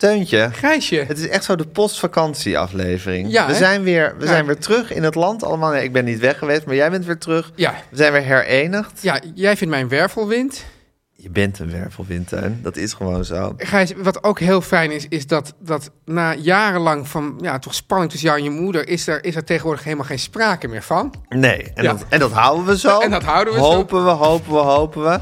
Teuntje. Gijsje. Het is echt zo de postvakantieaflevering. Ja, we hè? zijn, weer, we Ja. zijn weer terug in het land. Allemaal, nee, ik ben niet weg geweest, maar jij bent weer terug. Ja. We zijn weer herenigd. Ja, jij vindt mij een wervelwind. Je bent een wervelwind. Dat is gewoon zo. Gijs, wat ook heel fijn is, is dat, dat na jarenlang van ja, toch spanning tussen jou en je moeder, is er, is er tegenwoordig helemaal geen sprake meer van. Nee, en, Ja. dat, en dat houden we zo. En dat houden we zo. hopen we, hopen we, hopen we.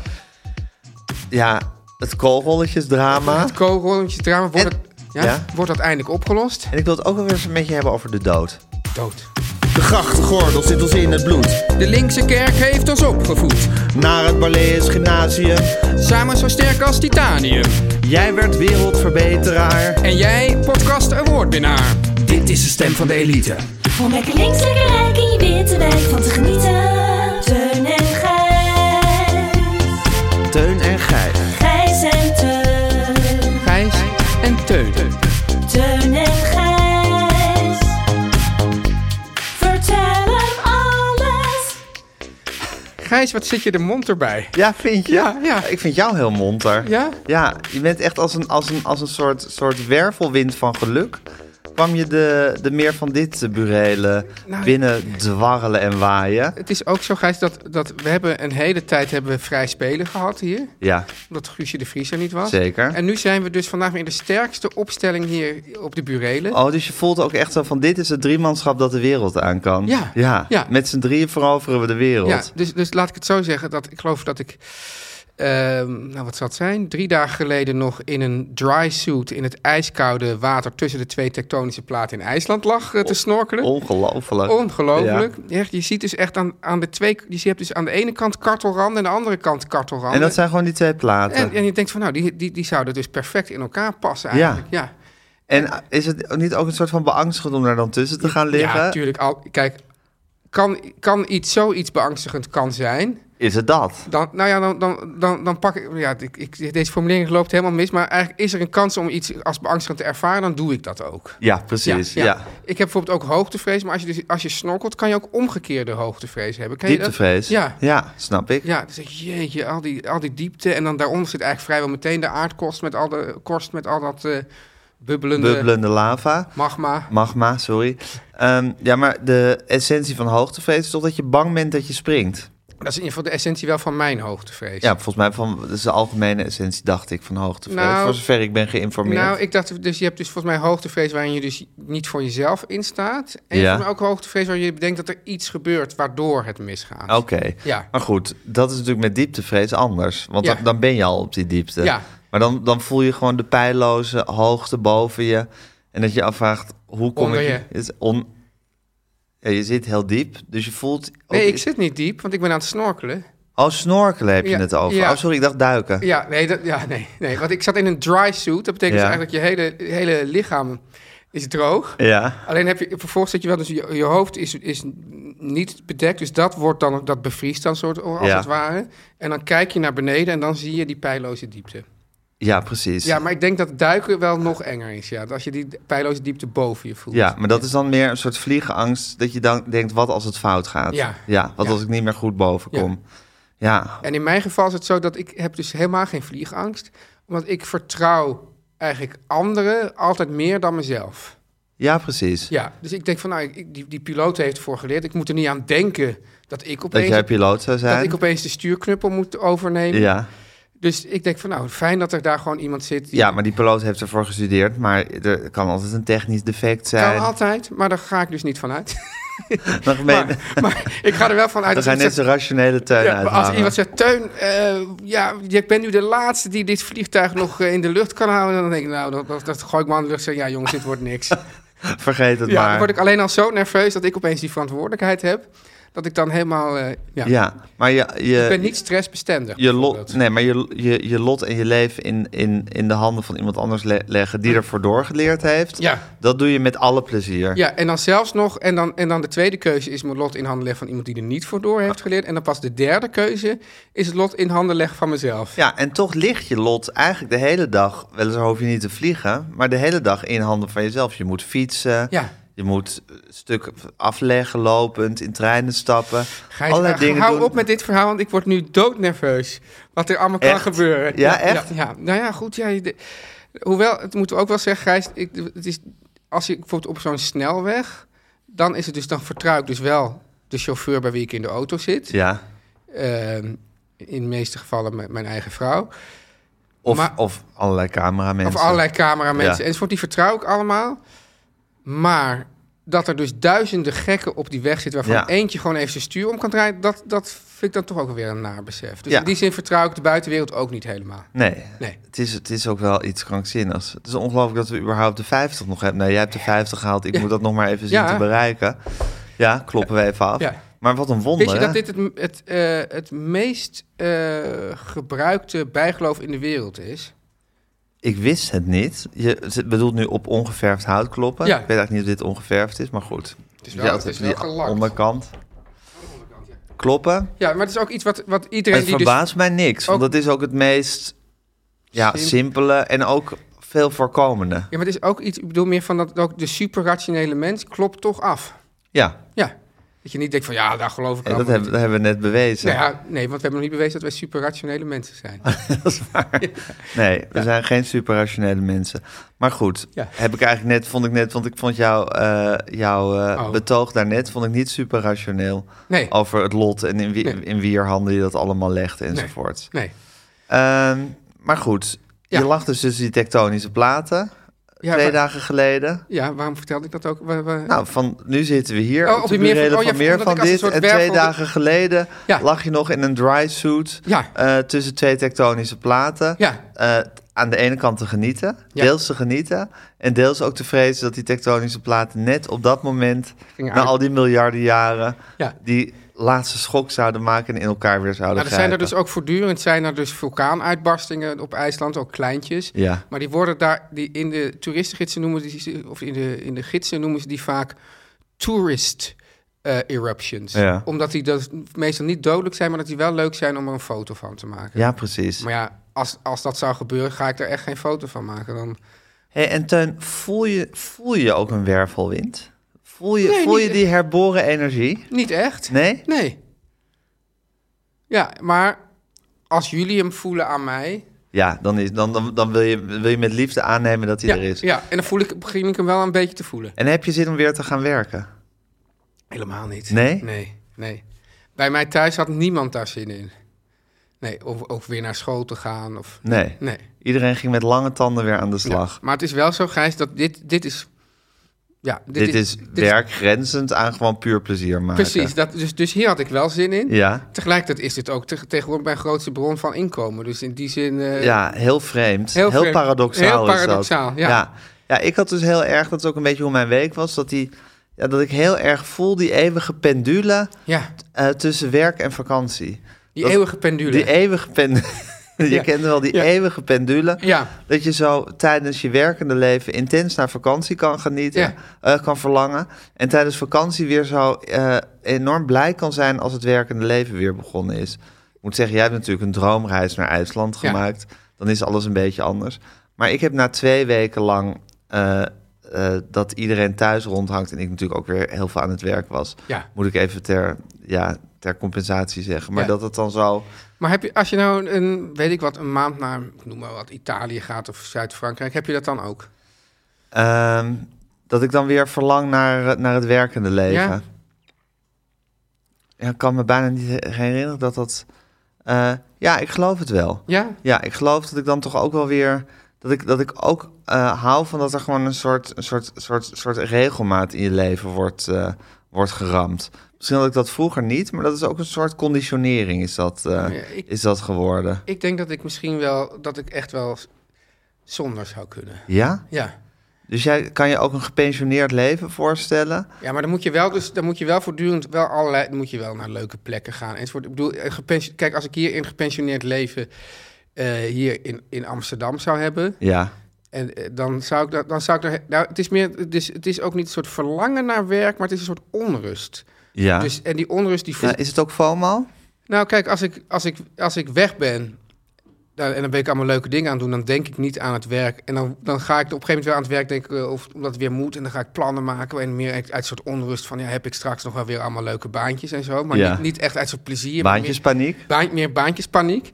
Ja, het koolrolletjesdrama. Het koolrolletje drama, wordt, En- het, ja, ja. wordt dat eindelijk opgelost? En ik wil het ook wel weer eens een beetje hebben over de dood. Dood. De grachtgordel zit ons in het bloed. De linkse kerk heeft ons opgevoed. Naar het Barlees Gymnasium. Samen zo sterk als titanium. Jij werd wereldverbeteraar. En jij, podcast awardwinnaar. Dit is de stem van de elite. Om lekker links, lekker rijk in je witte wijk van te genieten. Teun. Teun en Gijs. Vertel hem alles. Gijs, wat zit je de mond erbij? Ja, vind je? Ja, ja. Ik vind jou heel monter. Ja? Ja, je bent echt als een, als een, als een soort, soort wervelwind van geluk. Kwam je de, de meer van dit burelen Nou, binnen dwarrelen en waaien? Het is ook zo, Gijs, dat, dat we hebben een hele tijd hebben we vrij spelen gehad hier. Ja, Omdat Guusje de Vries er niet was. zeker. En nu zijn we dus vandaag weer in de sterkste opstelling hier op de burelen. Oh, dus je voelt ook echt zo van dit is het driemanschap dat de wereld aan kan. Ja, ja. ja. Met z'n drieën veroveren we de wereld. Ja, dus, dus laat ik het zo zeggen. Dat ik geloof dat ik, nou wat zal het zijn, drie dagen geleden nog in een dry suit in het ijskoude water tussen de twee tektonische platen in IJsland lag eh, te snorkelen. Ongelooflijk. Ongelooflijk. Echt, je ziet dus echt aan, aan de twee, je hebt dus aan de ene kant kartelranden en aan de andere kant kartelranden. En dat zijn gewoon die twee platen. en, En, en je denkt van, nou, die, die, die zouden dus perfect in elkaar passen eigenlijk. Ja, is het niet ook een soort van beangstigend om daar dan tussen te gaan liggen? ja natuurlijk. Al, kijk, kan, kan iets zoiets beangstigend kan zijn... is het dat? Dan, nou ja, dan, dan, dan, dan pak ik, ja, ik, ik, deze formulering loopt helemaal mis, maar eigenlijk is er een kans om iets als beangstigend te ervaren, dan doe ik dat ook. Ja, precies. Ja, Ik heb bijvoorbeeld ook hoogtevrees, maar als je, dus, als je snorkelt, kan je ook omgekeerde hoogtevrees hebben. Ken je dat? Dieptevrees. Ja. ja, snap ik. Ja, je, jeetje, al die, al die diepte. En dan daaronder zit eigenlijk vrijwel meteen de aardkorst met al, de, korst met al dat eh, bubbelende Bubbelende lava. magma. Magma, sorry. Ehm, ja, maar de essentie van hoogtevrees is toch dat je bang bent dat je springt? Dat is in ieder geval de essentie wel van mijn hoogtevrees. Ja, volgens mij van, dat is de algemene essentie, dacht ik, van hoogtevrees. Nou, voor zover ik ben geïnformeerd. Nou, ik dacht, dus je hebt dus volgens mij hoogtevrees waarin je dus niet voor jezelf instaat. En Ja. mij ook hoogtevrees waar je bedenkt dat er iets gebeurt waardoor het misgaat. Oké. Ja. Maar goed, dat is natuurlijk met dieptevrees anders. Want Ja. dan, dan ben je al op die diepte. Ja. Maar dan, dan voel je gewoon de pijloze hoogte boven je. En dat je afvraagt, hoe kom Onder ik... je. Is on... ja, je zit heel diep, dus je voelt... Nee, ik zit niet diep, want ik ben aan het snorkelen. Oh, snorkelen heb je Ja, het over. ja. Oh, sorry, ik dacht duiken. Ja, nee, dat, ja, nee, nee, want ik zat in een dry suit. Dat betekent dus eigenlijk dat je hele, hele lichaam is droog. Ja. Alleen heb je, vervolgens zit je wel, dus je, je hoofd is, is niet bedekt. Dus dat wordt dan, dat bevriest dan soort, als Ja. het ware. En dan kijk je naar beneden en dan zie je die pijloze diepte. Ja, precies. Ja, maar ik denk dat duiken wel nog enger is. Ja, als je die pijloze diepte boven je voelt. Ja, maar dat is dan meer een soort vliegenangst... dat je dan denkt, wat als het fout gaat? Ja. Ja, wat Ja. als ik niet meer goed boven kom? Ja, En in mijn geval is het zo dat ik heb dus helemaal geen vliegangst. Omdat ik vertrouw eigenlijk anderen altijd meer dan mezelf. ja precies. Ja, dus ik denk van, nou, ik, die, die piloot heeft ervoor geleerd. Ik moet er niet aan denken dat ik Dat opeens, jij piloot zou zijn. dat ik opeens de stuurknuppel moet overnemen. Ja, Dus ik denk van nou, fijn dat er daar gewoon iemand zit. Die Ja, maar die piloot heeft ervoor gestudeerd. Maar er kan altijd een technisch defect zijn. kan altijd, maar daar ga ik dus niet van uit. Dan ben je- Maar, maar ik ga er wel van uit dat je net zegt- rationele tuin ja, maar als iemand zegt, Teun, eh, ja, ik ben nu de laatste die dit vliegtuig nog eh, in de lucht kan houden. Dan denk ik, nou, dat, dat, dat gooi ik me aan de lucht zeg, ja jongens, dit wordt niks. Vergeet het Ja, maar. dan word ik alleen al zo nerveus dat ik opeens die verantwoordelijkheid heb. Dat ik dan helemaal, eh, ja. Ja, maar je, je, ik ben niet stressbestendig. je, lot, nee, maar je, je, je lot en je leven in, in, in de handen van iemand anders le- leggen die ervoor doorgeleerd heeft. Ja. Dat doe je met alle plezier. Ja, en dan zelfs nog, en dan, en dan de tweede keuze is mijn lot in handen leggen van iemand die er niet voor door heeft geleerd. En dan pas de derde keuze is het lot in handen leggen van mezelf. Ja, en toch ligt je lot eigenlijk de hele dag, weliswaar hoef je niet te vliegen, maar de hele dag in handen van jezelf. Je moet fietsen, Ja. Je moet een stuk afleggen, lopend, in treinen stappen. Gijs, allerlei eh, dingen hou doen. op met dit verhaal, want ik word nu doodnerveus. Wat er allemaal kan gebeuren. Ja, echt? Ja, nou ja, goed. Ja, de- hoewel, het moeten we ook wel zeggen, Gijs, ik, het is, als je bijvoorbeeld op zo'n snelweg, dan is het dus, dan vertrouw ik dus wel de chauffeur bij wie ik in de auto zit. Ja, Ehm, in de meeste gevallen met mijn eigen vrouw. of, Maar- of allerlei cameramensen. Of allerlei cameramensen Ja. enzovoort. Die vertrouw ik allemaal. Maar dat er dus duizenden gekken op die weg zitten... waarvan Ja. eentje gewoon even zijn stuur om kan draaien... dat, dat vind ik dan toch ook weer een naar besef. Dus Ja. in die zin vertrouw ik de buitenwereld ook niet helemaal. Nee, Nee. Het, is, het is ook wel iets krankzinnigs. Het is ongelooflijk dat we überhaupt de 50 nog hebben. Nee, jij hebt de 50 gehaald. Ik Ja. moet dat nog maar even zien te bereiken. Ja, kloppen we even af. Maar wat een wonder, Weet je dat dit het, het, eh, het meest eh, gebruikte bijgeloof in de wereld is? Ik wist het niet. Je bedoelt nu op ongeverfd hout kloppen. Ja. Ik weet eigenlijk niet of dit ongeverfd is, maar goed. Het is Ja, wel, het het is wel gelakt. onderkant. Kloppen. Ja, maar het is ook iets wat, wat iedereen Het die dus... verbaast mij niks, want dat is ook het meest ja, Sim- simpele en ook veel voorkomende. Ja, maar het is ook iets... Ik bedoel meer van dat ook de superrationele mens klopt toch af. Ja, Ja. Dat je niet denkt van, ja, daar geloof ik dat allemaal hebben, dat hebben we net bewezen. Nou ja, nee, want we hebben nog niet bewezen dat wij superrationele mensen zijn. dat is waar. Nee, we zijn geen superrationele mensen. Maar goed, Ja. heb ik eigenlijk net, vond ik net, want ik vond jouw jouw eh, Oh. betoog daarnet, vond ik niet superrationeel. Nee, Over het lot en in, wie, Nee. in wier handen je dat allemaal legt enzovoort. nee. Ehm, maar goed, Ja. je lag dus tussen die tektonische platen Ja, twee dagen geleden. Ja, waarom vertelde ik dat ook? Nou, van nu zitten we hier Oh, op de meer van- oh ja, van meer van dit. En twee dagen geleden Ja. lag je nog in een dry suit eh, tussen twee tektonische platen. ja, eh, aan de ene kant te genieten, deels te genieten... en deels ook te vrezen dat die tektonische platen net op dat moment... Na al die miljarden jaren... ja. die laatste schok zouden maken en in elkaar weer zouden Nou, er zijn er dus ook voortdurend zijn er dus vulkaanuitbarstingen op IJsland, ook kleintjes. Ja, Maar die worden daar, die in de toeristengidsen noemen die, of in de, in de gidsen noemen ze die vaak tourist eh, eruptions. Ja. Omdat die dus meestal niet dodelijk zijn, maar dat die wel leuk zijn om er een foto van te maken. ja, precies. Maar ja, als, als dat zou gebeuren, ga ik er echt geen foto van maken. Dan... Hey, en Teun, voel je, voel je ook een wervelwind? Voel je, Nee, voel je die herboren energie? Niet echt. Nee? Nee. Ja, maar als jullie hem voelen aan mij... Ja, dan, is, dan, dan, dan wil, je, wil je met liefde aannemen dat hij Ja, er is. ja, en dan voel ik, begin ik hem wel een beetje te voelen. En heb je zin om weer te gaan werken? Helemaal niet. Nee? Nee, nee. Bij mij thuis had niemand daar zin in. Nee, of, of weer naar school te gaan. Of, Nee. nee. Iedereen ging met lange tanden weer aan de slag. Ja, maar het is wel zo, Gijs, dat dit, dit is... Ja, dit, is werk grenzend aan gewoon puur plezier maken. Precies, dat, dus, dus hier had ik wel zin in. Ja, Tegelijkertijd is dit ook te- tegenwoordig mijn grootste bron van inkomen. Dus in die zin... eh, ja, heel vreemd. Heel Heel, vreemd. paradoxaal Heel is dat. paradoxaal, ja. ja. Ja, ik had dus heel erg, dat is ook een beetje hoe mijn week was, dat, die, ja, dat ik heel erg voel die eeuwige pendule Ja, eh, tussen werk en vakantie. die Dat- eeuwige pendule. Die eeuwige pendule. je Ja. kent wel die Ja. eeuwige pendule. Ja, Dat je zo tijdens je werkende leven intens naar vakantie kan genieten, eh, kan verlangen. En tijdens vakantie weer zo eh, enorm blij kan zijn als het werkende leven weer begonnen is. Ik moet zeggen, jij hebt natuurlijk een droomreis naar IJsland gemaakt. Dan is alles een beetje anders. Maar ik heb na twee weken lang eh, dat iedereen thuis rondhangt... en ik natuurlijk ook weer heel veel aan het werk was... ja. moet ik even ter, ja, ter compensatie zeggen. Maar Ja. dat het dan zo... Maar heb je, als je nou een, weet ik wat, een maand naar, ik noem maar wat, Italië gaat of Zuid-Frankrijk, heb je dat dan ook? Ehm, dat ik dan weer verlang naar, naar het werkende leven. Ja? Ja? ik kan me bijna niet he- herinneren dat dat... Eh, ja, ik geloof het wel. Ja? Ja, ik geloof dat ik dan toch ook wel weer. Dat ik, dat ik ook eh, hou van dat er gewoon een soort, een soort, soort, soort regelmaat in je leven wordt, eh, wordt geramd. Misschien had ik dat vroeger niet, maar dat is ook een soort conditionering is dat, eh, Ja, ik- is dat geworden. Ik denk dat ik misschien wel, dat ik echt wel zonder zou kunnen. Ja? Ja. Dus jij kan je ook een gepensioneerd leven voorstellen? Ja, maar dan moet je wel, dus, dan moet je wel voortdurend wel allerlei, dan moet je wel naar leuke plekken gaan. Enzovoort. Ik bedoel, kijk, als ik hier in gepensioneerd leven eh, hier in, in Amsterdam zou hebben, Ja. en eh, dan zou ik dat, dan zou ik er, nou, het is meer, het is, het is ook niet een soort verlangen naar werk, maar het is een soort onrust. Ja. Dus en die onrust die, ja. Is het ook FOMO? nou kijk, als ik, als ik, als ik weg ben. nou, en dan ben ik allemaal leuke dingen aan het doen. Dan denk ik niet aan het werk. En dan, dan ga ik op een gegeven moment weer aan het werk denken. eh, Of omdat het weer moet. En dan ga ik plannen maken. En meer uit, uit soort onrust van. Ja, heb ik straks nog wel weer allemaal leuke baantjes en zo. Maar Ja. niet, niet echt uit soort plezier. Baantjespaniek? Meer, baan- meer baantjespaniek.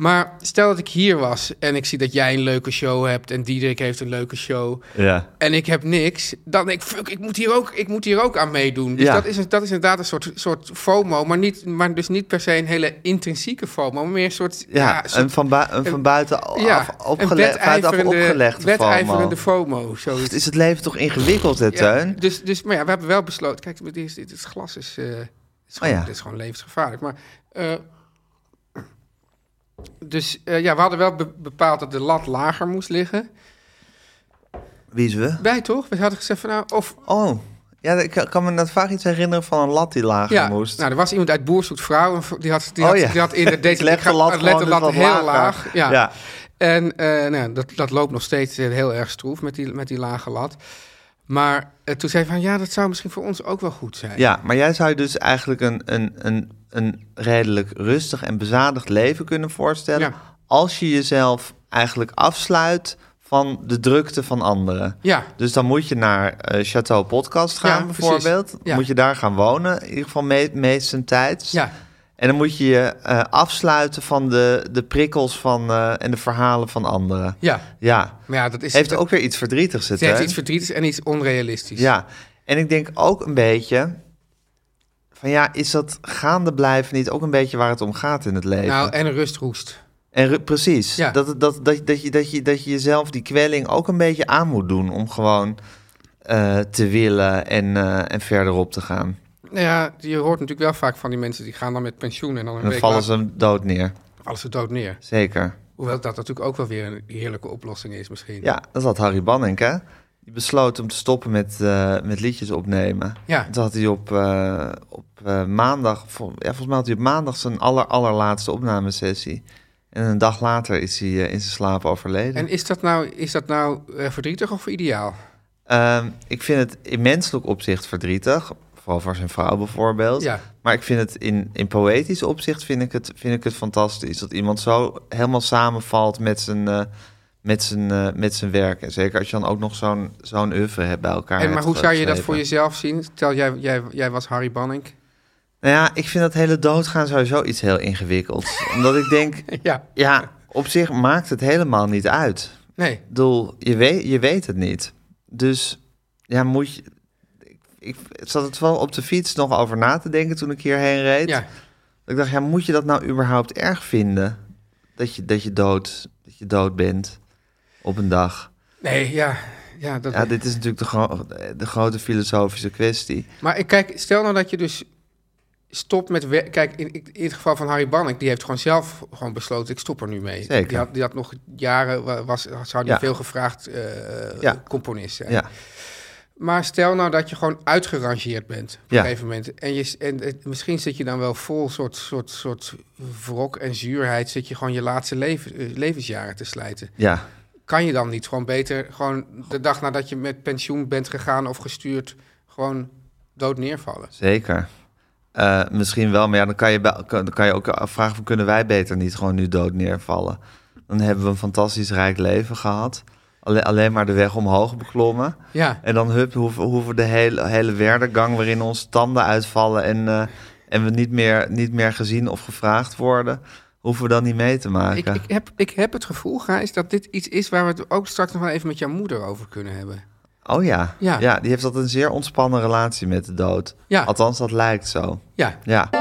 Maar stel dat ik hier was. En ik zie dat jij een leuke show hebt. En Diederik heeft een leuke show. Ja. En ik heb niks. Dan denk ik, fuck, ik moet hier ook, ik moet hier ook aan meedoen. Dus Ja. dat, is, dat is inderdaad een soort, soort FOMO. Maar, niet, maar dus niet per se een hele intrinsieke FOMO. Maar meer een soort... Ja, een soort- een van, bui- een van buiten af, ja, opgele- een buitenaf opgelegde wedijverende FOMO. FOMO. Zoiets. is het leven toch ingewikkeld, hè, Teun? dus, dus, maar ja, we hebben wel besloten... Kijk, dit, is, dit, glas is, eh, het is gewoon, Oh is gewoon levensgevaarlijk. Maar... eh, dus eh, ja, we hadden wel be- bepaald dat de lat lager moest liggen. Wie is we? Wij toch? We hadden gezegd van nou, of Oh, ja, ik kan- me net vaak iets herinneren van een lat die lager Ja, moest. nou, er was iemand uit Boerzoet Vrouw. en Die had, die Oh had, ja. die had in de deze Leg de lat lat heel lager. laag. Ja. Ja. En eh, nou, dat, dat loopt nog steeds eh, heel erg stroef met die, met die lage lat. Maar eh, toen zei hij van ja, dat zou misschien voor ons ook wel goed zijn. Ja, maar jij zou je dus eigenlijk een, een, een, een redelijk rustig en bezadigd leven kunnen voorstellen... Ja. als je jezelf eigenlijk afsluit van de drukte van anderen. Ja, Dus dan moet je naar eh, Chateau Podcast gaan Ja, bijvoorbeeld. Ja. Moet je daar gaan wonen, in ieder geval me meestentijds. ja, En dan moet je je eh, afsluiten van de, de prikkels van, eh, en de verhalen van anderen. ja. Ja, Maar ja, dat is... heeft ook weer iets verdrietigs. Het, het heeft iets verdrietigs en iets onrealistisch. Ja, en ik denk ook een beetje van ja, is dat gaande blijven niet ook een beetje waar het om gaat in het leven? Nou, en een rustroest. en precies, Ja. dat, dat, dat, dat, je, dat, je, dat je jezelf die kwelling ook een beetje aan moet doen om gewoon eh, te willen en, en verderop te gaan. Nou ja, je hoort natuurlijk wel vaak van die mensen die gaan dan met pensioen en dan een En dan week vallen later ze dood neer. vallen ze dood neer. Zeker. Hoewel dat natuurlijk ook wel weer een heerlijke oplossing is misschien. Ja, dat had Harry Banning, hè? Die besloot om te stoppen met, eh, met liedjes opnemen. Ja. Toen had hij op, eh, op eh, maandag, vol- ja, volgens mij had hij op maandag zijn aller, allerlaatste opnamesessie. En een dag later is hij in zijn slaap overleden. En is dat nou, is dat nou verdrietig of ideaal? Ehm, ik vind het in menselijk opzicht verdrietig. Vooral voor zijn vrouw bijvoorbeeld. Ja. Maar ik vind het in, in poëtisch opzicht vind ik, het, vind ik het fantastisch. Dat iemand zo helemaal samenvalt met zijn, eh, met zijn, eh, met zijn werk. En zeker als je dan ook nog zo'n zo'n oeuvre hebt bij elkaar. En, maar hoe zou je dat voor jezelf zien? Stel, jij, jij, jij was Harry Banning. Nou ja, ik vind dat hele doodgaan sowieso iets heel ingewikkelds. Omdat ik denk, Ja, ja, op zich maakt het helemaal niet uit. nee. Ik bedoel, je weet, je weet het niet. Dus ja, moet je... Ik, zat het wel op de fiets nog over na te denken toen ik hierheen reed. Ja. Ik dacht, ja, moet je dat nou überhaupt erg vinden? Dat je, dat je, dood, dat je dood bent op een dag. Nee, ja. ja, dat, Ja, dit is natuurlijk de, gro- de grote filosofische kwestie. Maar ik kijk, stel nou dat je dus stopt met. Kijk, in, in het geval van Harry Banning, die heeft gewoon zelf gewoon besloten, ik stop er nu mee. Zeker. Die had, die had nog jaren, wa- was, zou die Ja. veel gevraagd Ja. componist zijn. Ja, Maar stel nou dat je gewoon uitgerangeerd bent op Ja. een gegeven moment. En, je, en misschien zit je dan wel vol soort, soort, soort wrok en zuurheid... zit je gewoon je laatste leven, eh, levensjaren te slijten. ja. Kan je dan niet gewoon beter... gewoon de dag nadat je met pensioen bent gegaan of gestuurd... gewoon dood neervallen? Zeker. Eh, misschien wel, maar ja, dan kan je, dan kan je ook afvragen... Van, kunnen wij beter niet gewoon nu dood neervallen? Dan hebben we een fantastisch rijk leven gehad. Alleen, alleen maar de weg omhoog beklommen. Ja, En dan hup, hoeven, hoeven we de hele, hele werdegang... waarin onze tanden uitvallen... en, eh, en we niet meer, niet meer gezien of gevraagd worden... hoeven we dan niet mee te ik, maken. ik, heb, ik heb het gevoel, Gijs, dat dit iets is... waar we het ook straks nog wel even met jouw moeder over kunnen hebben. Oh ja. Ja. die heeft altijd een zeer ontspannen relatie met de dood. Ja. Althans, dat lijkt zo. Ja, Ja. En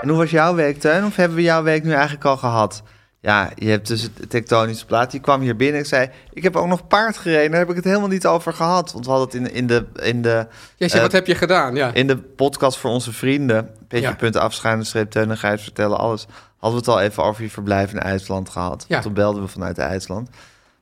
En hoe was jouw week, Teun? Of hebben we jouw week nu eigenlijk al gehad? Ja, je hebt dus het tektonische plaat. Je kwam hier binnen en zei... ik heb ook nog paard gereden. Daar heb ik het helemaal niet over gehad. Want we hadden het in, in, de, in, de, Jij zei, eh, wat heb je gedaan? Ja. in de podcast voor onze vrienden... petje.afschuine streep Teun en Gijs vertellen alles... hadden we het al even over je verblijf in IJsland gehad. Ja. Toen belden we vanuit IJsland.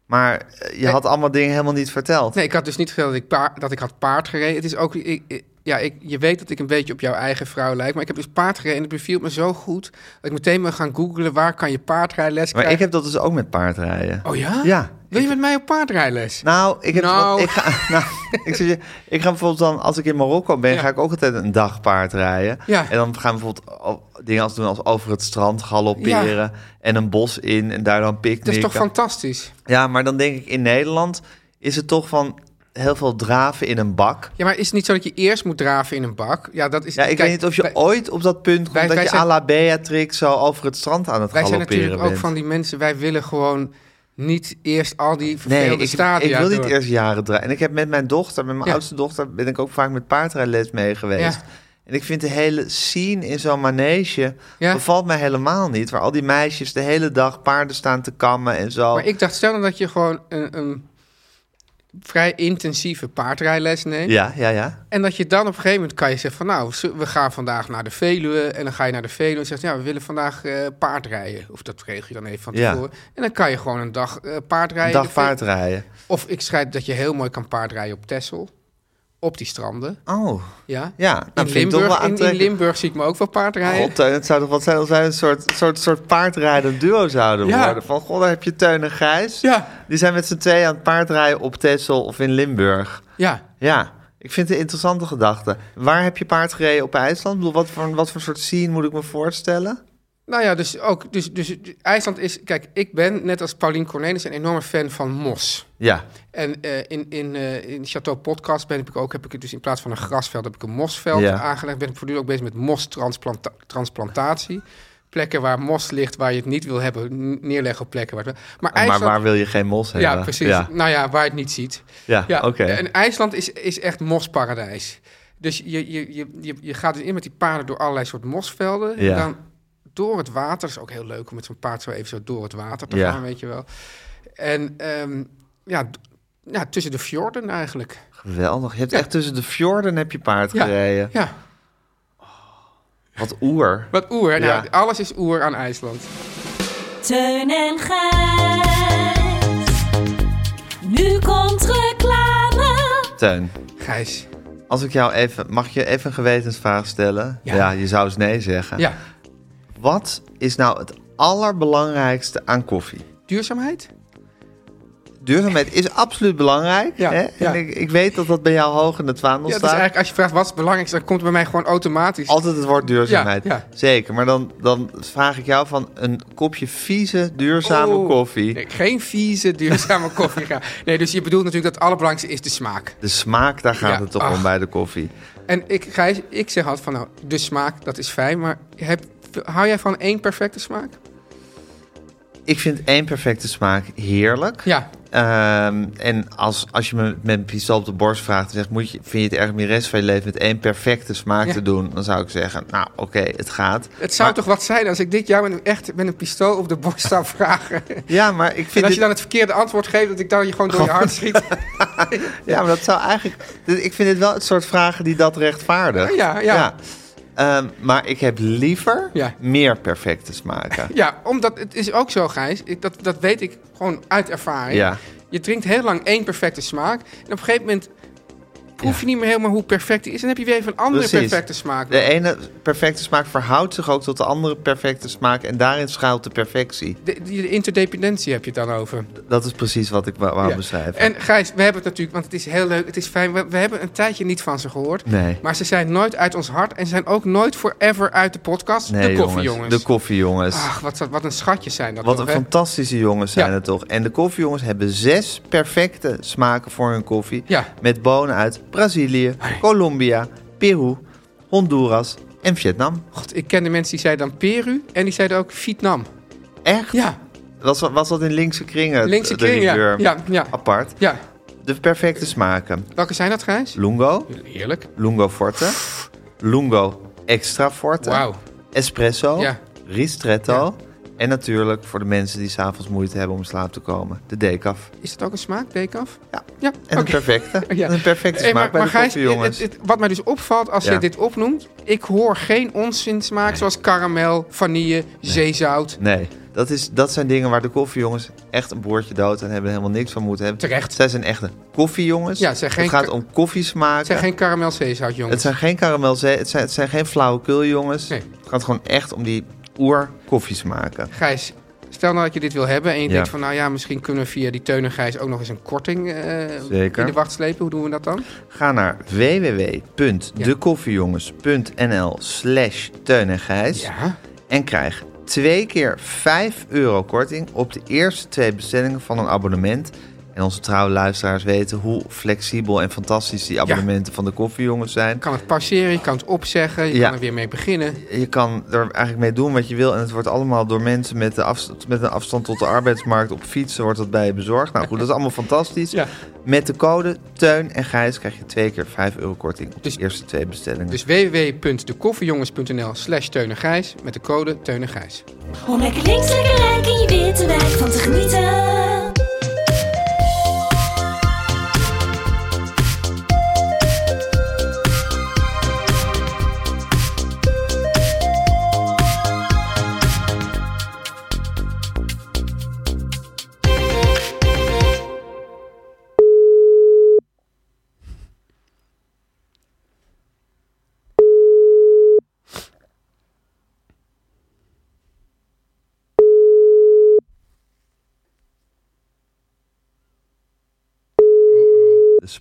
Maar eh, je Nee. had allemaal dingen helemaal niet verteld. Nee, ik had dus niet verteld dat ik, paard, dat ik had paard gereden. Het is ook, ik, ik- ja, ik, je weet dat ik een beetje op jouw eigen vrouw lijk, maar ik heb dus paard gereden en het beviel me zo goed dat ik meteen ben gaan googlen waar kan je paardrijles Maar krijgen. ik heb dat dus ook met paardrijden. Oh ja? Ja. Wil je met mij op paardrijles? Nou, ik heb Nou. Ik, ga, nou, ik, zeg je, ik ga bijvoorbeeld dan, als ik in Marokko ben, Ja. ga ik ook altijd een dag paard rijden. Ja. En dan gaan we bijvoorbeeld dingen als doen als over het strand galopperen en een bos in en daar dan Dat is picknicken. toch fantastisch? Ja, maar dan denk ik in Nederland is het toch van heel veel draven in een bak. Ja, maar is het niet zo dat je eerst moet draven in een bak? Ja, dat is. Ja, ik kijk, weet niet of je wij- ooit op dat punt komt wij- dat wij je zijn- à la Beatrix zo over het strand aan het Wij zijn galopperen natuurlijk ook bent. van die mensen. Wij willen gewoon niet eerst al die Nee, vervelende ik, stadia ik wil niet door. eerst jaren draaien. En ik heb met mijn dochter, met mijn Ja. oudste dochter, ben ik ook vaak met paardrijles mee geweest. Ja. En ik vind de hele scene in zo'n manege Ja. bevalt mij helemaal niet. Waar al die meisjes de hele dag paarden staan te kammen en zo. Maar ik dacht, stel dat je gewoon een, een vrij intensieve paardrijles neemt. Ja, ja, ja. En dat je dan op een gegeven moment kan je zeggen van nou, we gaan vandaag naar de Veluwe. En dan ga je naar de Veluwe en zegt ja, we willen vandaag eh paardrijden. Of dat regel je dan even van Ja. tevoren. En dan kan je gewoon een dag eh, paardrijden. Een dag paardrijden. Of ik schrijf dat je heel mooi kan paardrijden op Texel. Op die stranden. Oh, Ja. ja. Dat In Limburg, in. Limburg zie ik me ook wel paardrijden. God, Teun, het zou toch wat zijn als wij een soort, soort, soort paardrijdend duo zouden Ja. worden. Van, god, daar heb je Teun en Gijs. Ja, Die zijn met z'n tweeën aan het paardrijden op Texel of in Limburg. ja. Ja, ik vind het een interessante gedachte. Waar heb je paard gereden op IJsland? Ik bedoel, wat voor, wat voor soort scene moet ik me voorstellen? Nou ja, dus ook, dus, dus IJsland is, kijk, ik ben net als Paulien Cornelis een enorme fan van mos. Ja, En eh, in, in, eh, in Chateau Podcast ben ik ook, heb ik het dus in plaats van een grasveld, heb ik een mosveld Ja. aangelegd. Ben ik voortdurend ook bezig met mostransplantatie. Plekken waar mos ligt, waar je het niet wil hebben, neerleggen op plekken waar het Maar maar IJsland, waar wil je geen mos hebben? ja, precies. Ja, Nou ja, waar je het niet ziet. ja, Ja, oké. En IJsland is, is echt mosparadijs. Dus je, je, je, je, je gaat dus in met die paarden door allerlei soort mosvelden. Ja. En dan door het water. is ook heel leuk om met zo'n paard zo even zo door het water te Ja. gaan, weet je wel. En ehm, ja, ja, tussen de fjorden eigenlijk. Geweldig. Je hebt Ja. echt tussen de fjorden heb je paard Ja. gereden. Ja, Wat oer. wat oer. Nou, Ja. alles is oer aan IJsland. Teun en Gijs. Nu komt reclame. Teun, Gijs. als ik jou even... Mag je even een gewetensvraag stellen? Ja. je zou eens nee zeggen. Ja, Wat is nou het allerbelangrijkste aan koffie? duurzaamheid? Duurzaamheid is absoluut belangrijk. Ja, hè? ja. En ik, ik weet dat dat bij jou hoog in het vaandel Ja, is staat. eigenlijk, als je vraagt wat is het belangrijkste, dan komt bij mij gewoon automatisch. Altijd het woord duurzaamheid. Ja. Zeker, maar dan, dan vraag ik jou van een kopje vieze, duurzame Oh, koffie. Nee, geen vieze, duurzame koffie. Nee, dus je bedoelt natuurlijk dat het allerbelangrijkste is de smaak. De smaak, daar gaat het toch ach. om bij de koffie. En ik, Gijs, ik zeg altijd van nou, de smaak, dat is fijn. Maar heb, hou jij van één perfecte smaak? Ik vind één perfecte smaak heerlijk. Ja, Ehm, en als, als je me met een pistool op de borst vraagt en zegt... Moet je, vind je het erg om je rest van je leven met één perfecte smaak Ja. te doen... dan zou ik zeggen, nou oké, het gaat. het zou Maar- toch wat zijn als ik dit jou met een, echt met een pistool op de borst zou vragen. Ja, maar ik En vind als dit- je dan het verkeerde antwoord geeft, dat ik dan je gewoon door je hart schiet. Ja, maar dat zou eigenlijk... Ik vind dit wel het soort vragen die dat rechtvaardigen. Ja, ja. Ehm, maar ik heb liever Ja. meer perfecte smaken. Ja, omdat het is ook zo, Gijs. Ik, dat, dat weet ik gewoon uit ervaring. Ja. Je drinkt heel lang één perfecte smaak. En op een gegeven moment proef je niet meer helemaal hoe perfect die is. En dan heb je weer even een andere Precies. perfecte smaak. De ene perfecte smaak verhoudt zich ook tot de andere perfecte smaak. En daarin schuilt de perfectie. De, interdependentie heb je het dan over. Dat is precies wat ik wou Ja. beschrijven. En Gijs, we hebben het natuurlijk, want het is heel leuk, het is fijn. We, we hebben een tijdje niet van ze gehoord. Nee. Maar ze zijn nooit uit ons hart en ze zijn ook nooit forever uit de podcast. Nee, de koffiejongens. De koffiejongens. Ach, wat, wat een schatjes zijn dat Wat toch, een hè? fantastische jongens zijn Ja. het toch. En de koffiejongens hebben zes perfecte smaken voor hun koffie. Ja. Met bonen uit Brazilië, Colombia, Peru, Honduras en Vietnam. God, ik ken de mensen die zeiden dan Peru en die zeiden ook Vietnam. Echt? Ja, Was, was dat in linkse kringen? linkse de kring, ja. rigueur? Ja, ja. Apart. ja. De perfecte smaken. Welke zijn dat, Gijs? Lungo, Heerlijk. Lungo Forte, Lungo Extra Forte, Wauw. espresso, Ja. ristretto... en natuurlijk voor de mensen die s'avonds moeite hebben om in slaap te komen, de decaf. Is dat ook een smaak, decaf? Ja. Ja, En een perfecte. Ja. Een perfecte Hey, smaak bij de Gijs, koffie, jongens. het- het- wat mij dus opvalt als Ja. je dit opnoemt... ik hoor geen onzinsmaak zoals karamel, vanille, zeezout. Nee, dat, is, dat zijn dingen waar de koffiejongens echt een boordje dood aan hebben. Helemaal niks van moeten hebben. Terecht. Zij zijn echte koffiejongens. Ja, het geen gaat om koffiesmaken. Het zijn geen karamel, zeezout, jongens. Het zijn geen karamelzee, het zijn, het zijn geen flauwekuljongens. Nee. Het gaat gewoon echt om die oer koffiesmaken. Gijs, stel nou dat je dit wil hebben... en je Ja. denkt van, nou ja, misschien kunnen we via die Teun en Gijs... ook nog eens een korting eh, Zeker. in de wacht slepen. Hoe doen we dat dan? Ga naar www.dekoffiejongens.nl slash Teun en Gijs. Ja. En krijg twee keer 5 euro korting op de eerste twee bestellingen van een abonnement. En onze trouwe luisteraars weten hoe flexibel en fantastisch die abonnementen van de koffiejongens zijn. Je kan het pauzeren, je kan het opzeggen, je Ja. kan er weer mee beginnen. Je kan er eigenlijk mee doen wat je wil. En het wordt allemaal door mensen met, de afstand, met een afstand tot de arbeidsmarkt op fietsen wordt dat bij je bezorgd. Nou goed, dat is allemaal fantastisch. Ja. Met de code Teun en Gijs krijg je twee keer 5 euro korting op Dus- de eerste twee bestellingen. Dus www.dekoffiejongens.nl slash Teun en Gijs met de code Teun en Gijs. Om lekker links, lekker rijk in je witte wijk van te genieten.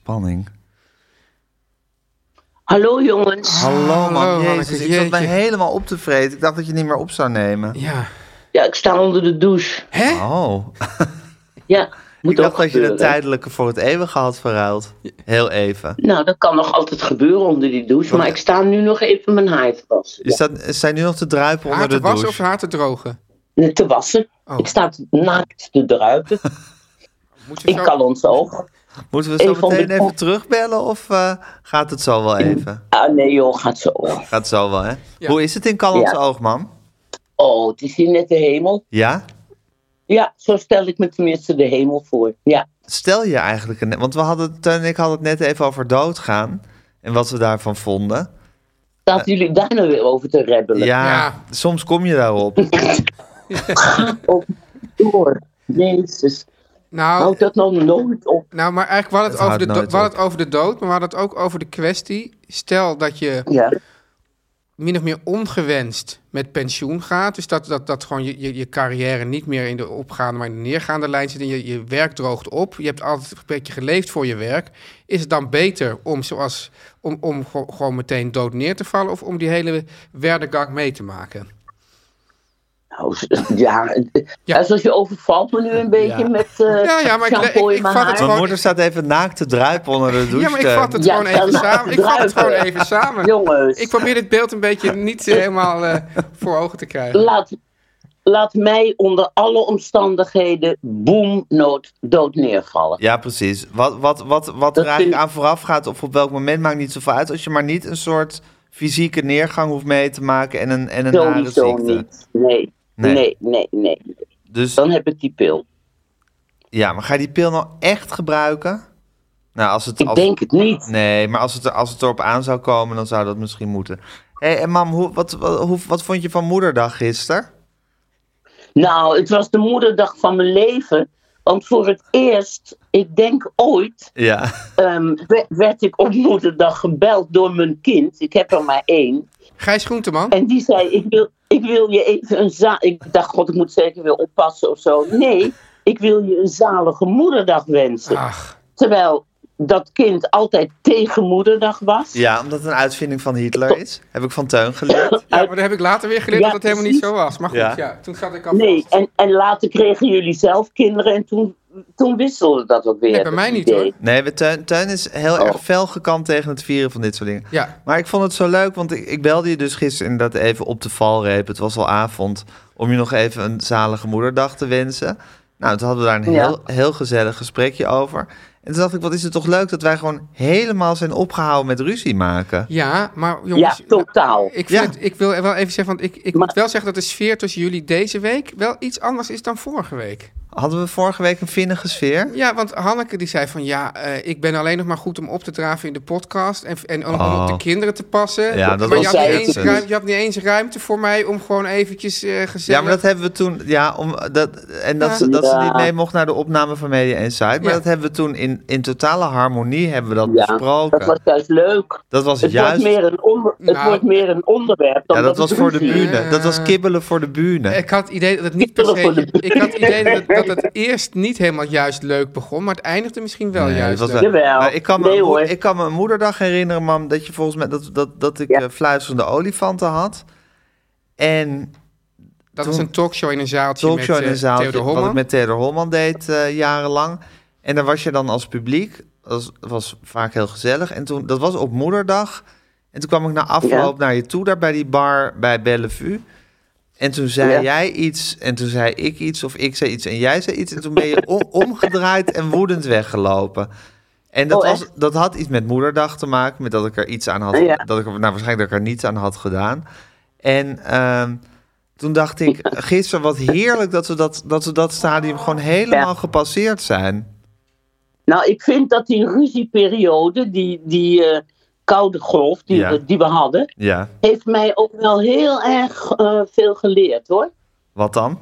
Spanning. Hallo jongens. Hallo man, Hallo, jezus. Hanneke, Ik zat mij helemaal op te vreten. Ik dacht dat je niet meer op zou nemen. Ja. Ja, ik sta onder de douche. Hè? Oh, Ja, moet ik dacht ook dat je de tijdelijke voor het eeuwige had verruild. Heel even. Nou, dat kan nog altijd gebeuren onder die douche. Maar ik sta nu nog even mijn haar te wassen. Is dat, zijn nu nog te druipen Haar onder te de wassen douche? of haar te drogen? Te wassen. Oh. Ik sta naakt te druipen. Moet je ik zo... kan ons oog. Moeten we zo Even meteen even terugbellen of eh, gaat het zo wel even? Ah, nee joh, gaat zo. Gaat zo wel, hè? Ja. Hoe is het in Callans Ja. Oog, man? Oh, het is hier net de hemel. Ja? Ja, zo stel ik me tenminste de hemel voor. Ja. Stel je eigenlijk... Een, want we hadden, Teun en ik hadden het net even over doodgaan. En wat we daarvan vonden. Zaten jullie daar nou weer over te rebbelen? Ja, Ja. soms kom je daarop. Oh, door. Jezus. Nou, Houd dat nou nooit op. nou, maar eigenlijk, we hadden het, Het over de, we hadden het over de dood, maar we hadden het ook over de kwestie. Stel dat je Ja. min of meer ongewenst met pensioen gaat. Dus dat, dat, dat gewoon je, je, je carrière niet meer in de opgaande, maar in de neergaande lijn zit. En je, je werk droogt op. Je hebt altijd een beetje geleefd voor je werk. Is het dan beter om, zoals, om, om go- gewoon meteen dood neer te vallen... of om die hele werdegang mee te maken? Nou, ja, Ja. alsof je overvalt me nu een beetje Ja. met eh Ja, ja, maar ik- ik- in ik mijn vat het Mijn moeder staat even naakt te druipen onder de douche. Ja, maar ik Teun. vat het Ja, gewoon even samen. Ik vat het gewoon even samen. Jongens, Ik probeer dit beeld een beetje niet eh, helemaal eh, voor ogen te krijgen. laat, laat mij onder alle omstandigheden boem nood, dood neervallen. Ja, precies. Wat, wat, wat, wat er eigenlijk vind- aan vooraf gaat of op welk moment maakt niet zoveel uit. Als je maar niet een soort fysieke neergang hoeft mee te maken en een, en een nare ziekte. niet. Nee. Nee. Nee. nee, nee, Dus Dan heb ik die pil. ja, maar ga je die pil nou echt gebruiken? Nou, als het, Ik als, denk het niet. Nee, maar als het, als het erop aan zou komen, dan zou dat misschien moeten. Hé, hey, en mam, hoe, wat, wat, hoe, wat vond je van moederdag gisteren? Nou, het was de moederdag van mijn leven. Want voor het eerst, ik denk ooit, Ja. ehm, we- werd ik op moederdag gebeld door mijn kind. Ik heb er maar één. Gijs Groenteman? En die zei, ik wil, ik wil je even een za... Ik dacht, god, ik moet zeker weer oppassen of zo. Nee, ik wil je een zalige moederdag wensen. Ach, Terwijl dat kind altijd tegen moederdag was. ja, omdat het een uitvinding van Hitler is. Heb ik van Teun geleerd. ja, maar dat heb ik later weer geleerd Ja, dat het helemaal niet zo was. Maar goed, Ja. ja. toen zat ik al Nee, en, en later kregen jullie zelf kinderen en toen, toen wisselde dat ook weer. Nee, bij dat mij niet, idee. hoor. Nee, we- Teun, Teun is heel Oh. erg fel gekant tegen het vieren van dit soort dingen. Ja, Maar ik vond het zo leuk, want ik, ik belde je dus gisteren inderdaad even op de valreep. Het was al avond om je nog even een zalige moederdag te wensen. Nou, toen hadden we daar een Ja. heel, heel gezellig gesprekje over. En toen dacht ik, wat is het toch leuk dat wij gewoon helemaal zijn opgehouden met ruzie maken. Ja, maar jongens... Ja, totaal. Ik, vind Ja. ik wil wel even zeggen, want ik, ik Maar- moet wel zeggen dat de sfeer tussen jullie deze week wel iets anders is dan vorige week. Hadden we vorige week een vinnige sfeer? Ja, want Hanneke die zei van ja, eh, ik ben alleen nog maar goed om op te draven in de podcast en, en om Oh. op de kinderen te passen. Ja, dat maar was je had, niet eens ruimte, je had niet eens ruimte voor mij om gewoon eventjes eh gezellig... Ja, maar dat hebben we toen. Ja, om, dat, en dat, Ja. ze, dat ze niet mee mocht naar de opname van Media Insight. Maar Ja. dat hebben we toen in, in totale harmonie hebben we dat Ja, besproken. dat was juist leuk. Dat was Het, juist. wordt, meer een onder, het Nou, wordt meer een onderwerp dan ja, dat was voor de bühne. Dat was kibbelen voor de bühne. Ik had het idee dat het niet per se... Ik had het idee dat het, dat het eerst niet helemaal juist leuk begon, maar het eindigde misschien wel Nee, juist was leuk. Jawel. Maar ik, kan me, Nee, hoor. ik kan me een moederdag herinneren, mam, dat je volgens mij dat, dat, dat ik Ja. eh, fluisterende olifanten had. En Dat toen- was een talkshow in een zaaltje talkshow met in een eh, zaaltje, Theodor wat ik Holman. met Theodor Holman deed eh, jarenlang. En daar was je dan als publiek. Dat was, dat was vaak heel gezellig. En toen, dat was op moederdag. En toen kwam ik na afloop naar je toe, daar bij die bar bij Bellevue. En toen zei Ja. jij iets en toen zei ik iets of ik zei iets en jij zei iets. En toen ben je om- omgedraaid en woedend weggelopen. En dat, Oh, was, dat had iets met moederdag te maken, met dat ik er iets aan had, Ja. dat ik nou waarschijnlijk dat ik er niets aan had gedaan. En ehm, toen dacht ik, gisteren wat heerlijk dat we dat, dat, we dat stadium gewoon helemaal Ja. gepasseerd zijn. Nou, ik vind dat die ruzieperiode, die, die eh, koude golf die, Ja. we, die we hadden, Ja, heeft mij ook wel heel erg eh, veel geleerd hoor. wat dan?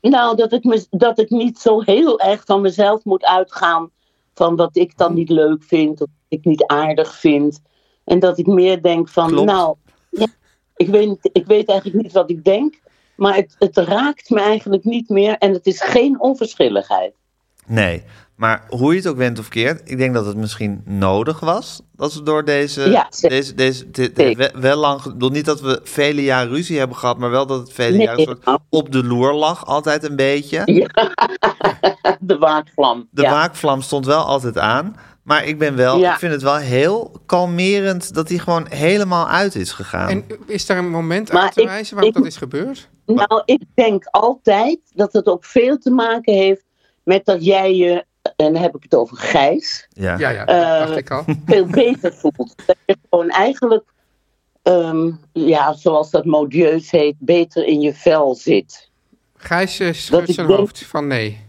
Nou, dat ik, me, dat ik niet zo heel erg van mezelf moet uitgaan van wat ik dan niet leuk vind of wat ik niet aardig vind. En dat ik meer denk van, Klopt. nou, ja, ik, weet, ik weet eigenlijk niet wat ik denk, maar het, het raakt me eigenlijk niet meer en het is geen onverschilligheid. Nee, maar hoe je het ook went of keert, ik denk dat het misschien nodig was dat we door deze, Ja, zeker. deze, deze dit, wel, wel lang, ik bedoel niet dat we vele jaren ruzie hebben gehad, maar wel dat het vele Nee, jaren soort op de loer lag, altijd een beetje. De waakvlam. De ja. waakvlam stond wel altijd aan, maar ik ben wel, Ja. ik vind het wel heel kalmerend dat hij gewoon helemaal uit is gegaan. En is daar een moment Maar aan te ik- wijzen waarop ik- dat is gebeurd? Nou, ik denk altijd dat het ook veel te maken heeft met dat jij je, en dan heb ik het over Gijs, ja. Ja, ja, Eh, dacht ik al. veel beter voelt. Dat je gewoon eigenlijk, ehm, ja, zoals dat modieus heet, beter in je vel zit. Gijs eh, schudt ik zijn denk- hoofd van nee.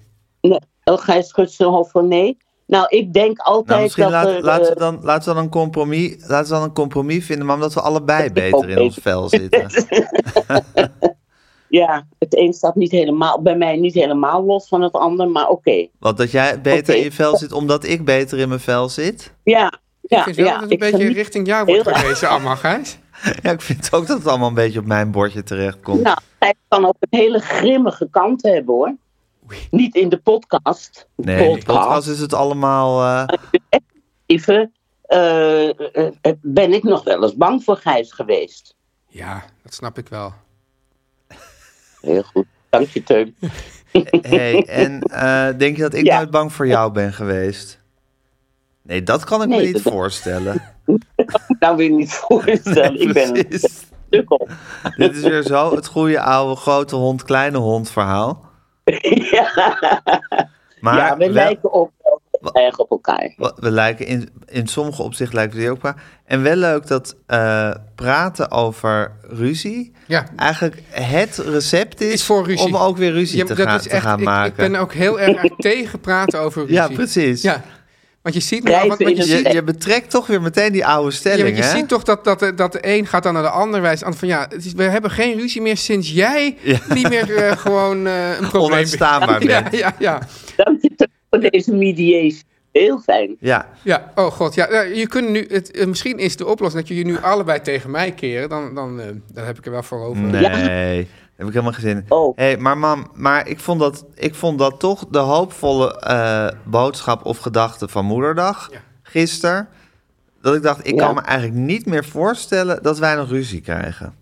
Nee, oh, Gijs schudt zijn hoofd van nee. Nou, ik denk altijd Nou, misschien dat laat- er, laten, we eh, dan, laten we dan een compromis, laten we dan een compromis vinden, maar omdat we allebei beter in beter. ons vel zitten. ja, het een staat niet helemaal, bij mij niet helemaal los van het ander, maar oké. Want dat jij beter in je vel zit omdat ik beter in mijn vel zit. Ja, ja, ik vind wel ja. dat het een beetje richting jou wordt gewezen allemaal, Gijs. Ja, ik vind ook dat het allemaal een beetje op mijn bordje terechtkomt. Nou, hij kan ook een hele grimmige kant hebben hoor. Niet in de podcast. nee, in de podcast is het allemaal... eh, Even, eh, eh, ben ik nog wel eens bang voor Gijs geweest. Ja, dat snap ik wel. Heel goed. Dank je, Teun. hey, en eh, denk je dat ik Ja. nooit bang voor jou ben geweest? Nee, dat kan ik me niet dat- voorstellen. Nou, weer niet voorstellen. ik ben een Precies. stukkel. Dit is weer zo het goede oude grote hond, kleine hond verhaal. ja, Maar ja, we wel- lijken wel erg op elkaar. We lijken in, in sommige opzichten lijken we die ook qua. En wel leuk dat eh, praten over ruzie Ja. eigenlijk het recept is, Is voor ruzie. om ook weer ruzie Ja, te, dat gaan, is te gaan ik, maken. ik ben ook heel erg tegen praten over ruzie. ja, precies. Ja, want je ziet, want, want je ziet Je, je betrekt toch weer meteen die oude Ja, stelling, want je hè? ziet toch dat, dat, de- dat de een gaat dan naar de ander wijzen. Van ja, is, we hebben geen ruzie meer sinds jij Ja. niet meer eh, gewoon eh, een probleem Onuitstaanbaar Ja, bent. ja, ja. Teun, voor deze mediation. Heel fijn. Ja, Ja, oh god. Ja, ja, je kunt nu, het, eh, misschien is de oplossing dat jullie nu allebei tegen mij keren. Dan, dan, eh, dan heb ik er wel voor over. nee, heb ik helemaal geen zin in. Oh. Hey, maar mam, maar ik vond, dat, ik vond dat toch de hoopvolle eh, boodschap of gedachte van Moederdag Ja. gisteren. Dat ik dacht, ik Ja. kan me eigenlijk niet meer voorstellen dat wij nog ruzie krijgen.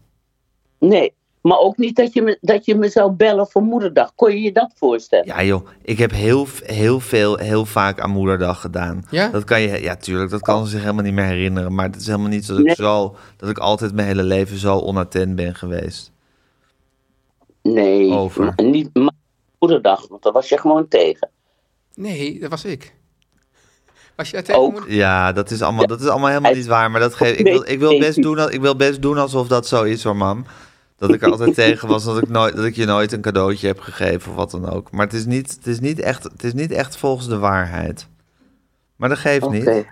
Nee, maar ook niet dat je, me, dat je me zou bellen voor moederdag. Kon je je dat voorstellen? Ja joh, ik heb heel, heel veel, heel vaak aan Moederdag gedaan. Ja? Dat kan je, ja tuurlijk, dat kan ze zich helemaal niet meer herinneren. Maar het is helemaal niet dat ik Nee. zo, dat ik altijd mijn hele leven zo onattent ben geweest. Nee, Over. maar niet, maar moederdag, want daar was je gewoon tegen. Nee, dat was ik. Was je daar tegen Ook. Ja, dat is allemaal, dat is allemaal helemaal niet waar. Maar dat geef, ik, wil, ik, wil best doen, ik wil best doen alsof dat zo is hoor, mam. Dat ik er altijd tegen was dat ik, nooit, dat ik je nooit een cadeautje heb gegeven of wat dan ook. Maar het is niet, het is niet, echt, het is niet echt volgens de waarheid. Maar dat geeft Oké. niet.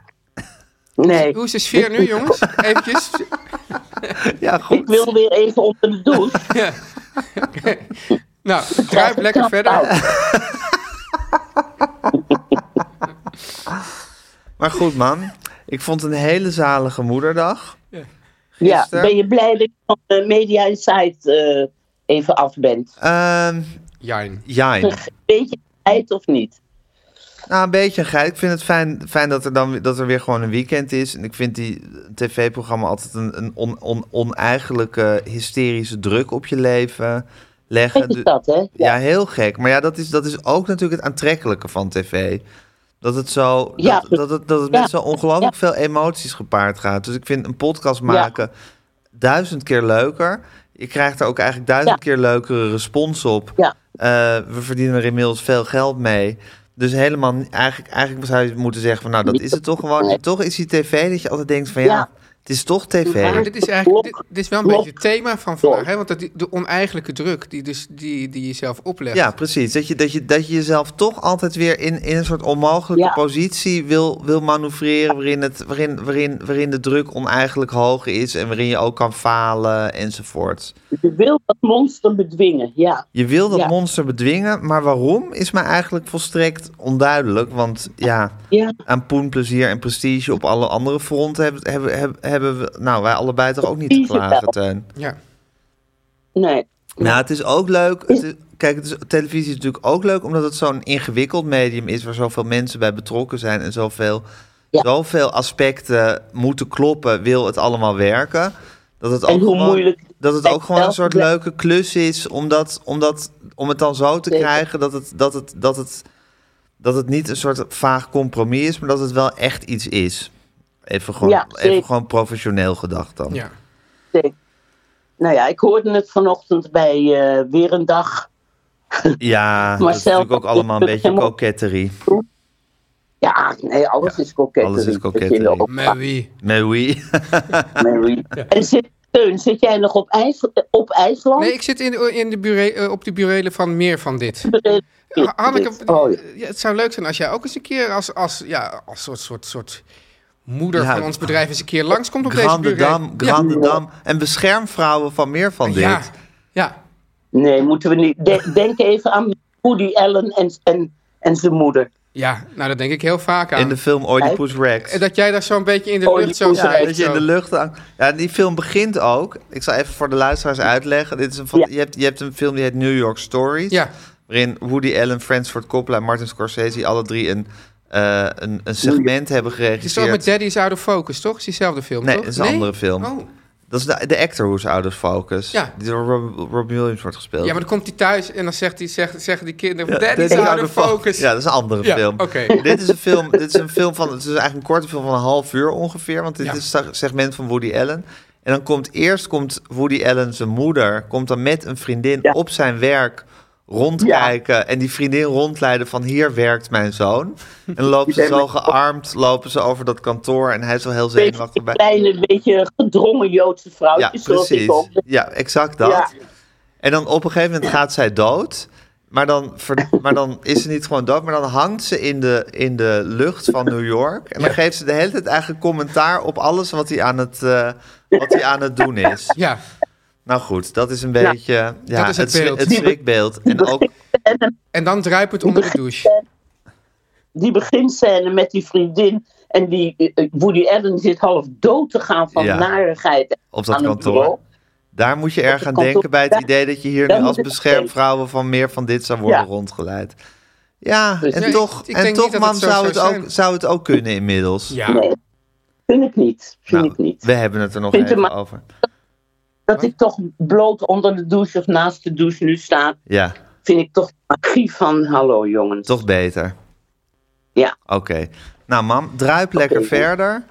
Nee, Hoe is de sfeer nu, jongens? Eventjes. Ja, ik goed. wil weer even onder de douche. Ja. Nou, kruip lekker verder. Maar goed, man. Ik vond het een hele zalige moederdag. Ja, ben je blij dat je van de Media Insight eh, even af bent? Ehm Jijn. Jijn. Weet je tijd of niet? Nou, een beetje een geit. Ik vind het fijn, fijn dat, er dan, dat er weer gewoon een weekend is. En ik vind die tv-programma altijd een, een on, on, oneigenlijke, hysterische druk op je leven leggen. Gek is dat, hè? Ja, heel gek. Maar ja, dat is, dat is ook natuurlijk het aantrekkelijke van tv. Dat het, zo, Ja, dat, dat het, dat het ja. met zo ongelooflijk Ja. veel emoties gepaard gaat. Dus ik vind een podcast maken duizend keer leuker. Je krijgt er ook eigenlijk duizend keer leukere respons op. Eh, we verdienen er inmiddels veel geld mee. Dus helemaal, eigenlijk, eigenlijk zou je moeten zeggen van nou, dat is het toch gewoon. Toch is die tv dat je altijd denkt van Ja. Het is toch tv. Maar dit is eigenlijk dit, dit is wel een beetje het thema van vandaag. Hè? Want dat, die- de oneigenlijke druk die, dus, die, die je zelf oplegt. Ja, precies. Dat je, dat je, dat je jezelf toch altijd weer in, in een soort onmogelijke Ja. positie wil, wil manoeuvreren. Waarin, het, waarin, waarin, waarin de druk oneigenlijk hoog is. En waarin je ook kan falen enzovoort. Je wil dat monster bedwingen, ja. Je wil dat Ja. monster bedwingen. Maar waarom is mij eigenlijk volstrekt onduidelijk. Want ja, Ja, aan poenplezier en prestige op alle andere fronten hebben, hebben, hebben, hebben we. Nou, wij allebei toch ook niet te klagen. Teun. Ja. nee. Nou, het is ook leuk. Het is- kijk, het is, televisie is natuurlijk ook leuk omdat het zo'n ingewikkeld medium is waar zoveel mensen bij betrokken zijn en zoveel, Ja. zoveel aspecten moeten kloppen, wil het allemaal werken. Dat het En ook hoe gewoon, moeilijk dat het ook gewoon een soort leuke klus is om, dat, om, dat, om het dan zo te Zeker. krijgen dat het, dat, het, dat, het, dat het niet een soort vaag compromis is, maar dat het wel echt iets is. Even gewoon, Ja, even gewoon professioneel gedacht dan. ja. zeker. Nou ja, ik hoorde het vanochtend bij eh, Weer een Dag. Ja, dat is natuurlijk ook allemaal een beetje helemaal- koketterie. Ja, nee, alles is koketterie. alles is koketterie. Maar wie? En zit, Teun, zit jij nog op, IJs, op IJsland? Nee, ik zit in, in de bure, eh, op de burelen van meer van dit. Hanneke, Oh, ja, het zou leuk zijn als jij ook eens een keer als, als, ja, als soort, soort, soort moeder Ja, van ons bedrijf eens een keer langskomt op deze Grande bureel. Dam, Grande Dam. En beschermvrouwen van meer van Ja. dit. Ja, ja. Nee, moeten we niet. De- denk even aan Woody Allen en, en, en zijn moeder. ja, nou dat denk ik heel vaak aan. In de film Oedipus Rex. En dat jij daar zo'n beetje in de lucht zo Ja, dat je in de lucht hangt. Ja, die film begint ook. Ik zal even voor de luisteraars uitleggen. Dit is een, van- Ja. je, hebt, je hebt een film die heet New York Stories. Ja. Waarin Woody Allen, Francis Ford Coppola en Martin Scorsese alle drie een, eh, een, een segment hebben Het is met Daddy's Out of Focus, toch? Is diezelfde film, Nee, toch? het is een andere film. Oh. Dat is de, de actor who's out of focus. Ja. Die door Rob, Rob Williams wordt gespeeld. Ja, maar dan komt hij thuis en dan zegt hij, zegt, zeggen die kinderen... Ja, Daddy's dit is Out of Focus. Ja, dat is een andere Ja, film. oké. Dit is een film. Dit is een film van. Het is eigenlijk een korte film van een half uur ongeveer. Want dit Ja. is een segment van Woody Allen. En dan komt eerst komt Woody Allen zijn moeder komt dan met een vriendin Ja. op zijn werk rondkijken en die vriendin rondleiden van hier werkt mijn zoon. En dan lopen ze zo gearmd, lopen ze over dat kantoor en hij is wel heel zenuwachtig bij. kleine, beetje gedrongen Joodse Ja, vrouwtjes. zoals precies. ik ook. Ja, exact dat. Ja. En dan op een gegeven moment gaat zij dood. Maar dan, ver- maar dan is ze niet gewoon dood, maar dan hangt ze in de, in de lucht van New York. En dan Ja. geeft ze de hele tijd eigenlijk commentaar op alles wat hij aan het, eh, wat hij aan het doen is. Ja, Nou goed, dat is een beetje ja, Dat is het beeld. het schrikbeeld. En ook, en dan druipt het onder de douche. Die beginscène met die vriendin. En die eh, Woody Allen zit half dood te gaan van Ja. narigheid. op dat aan het kantoor. bureau. Daar moet je erg het aan kantoor. denken bij het idee dat je hier nu als beschermvrouwen van meer van dit zou worden Ja. rondgeleid. Ja, Dus- en toch, ik en toch man, het zo zou het, ook, zou het ook kunnen inmiddels. Ja, Nee, vind ik niet. Vind Nou, ik niet. We hebben het er nog even over. Dat ik toch bloot onder de douche of naast de douche nu sta, Ja, vind ik toch magie van hallo jongens. toch beter. Ja. Oké. Nou, mam, druip lekker verder.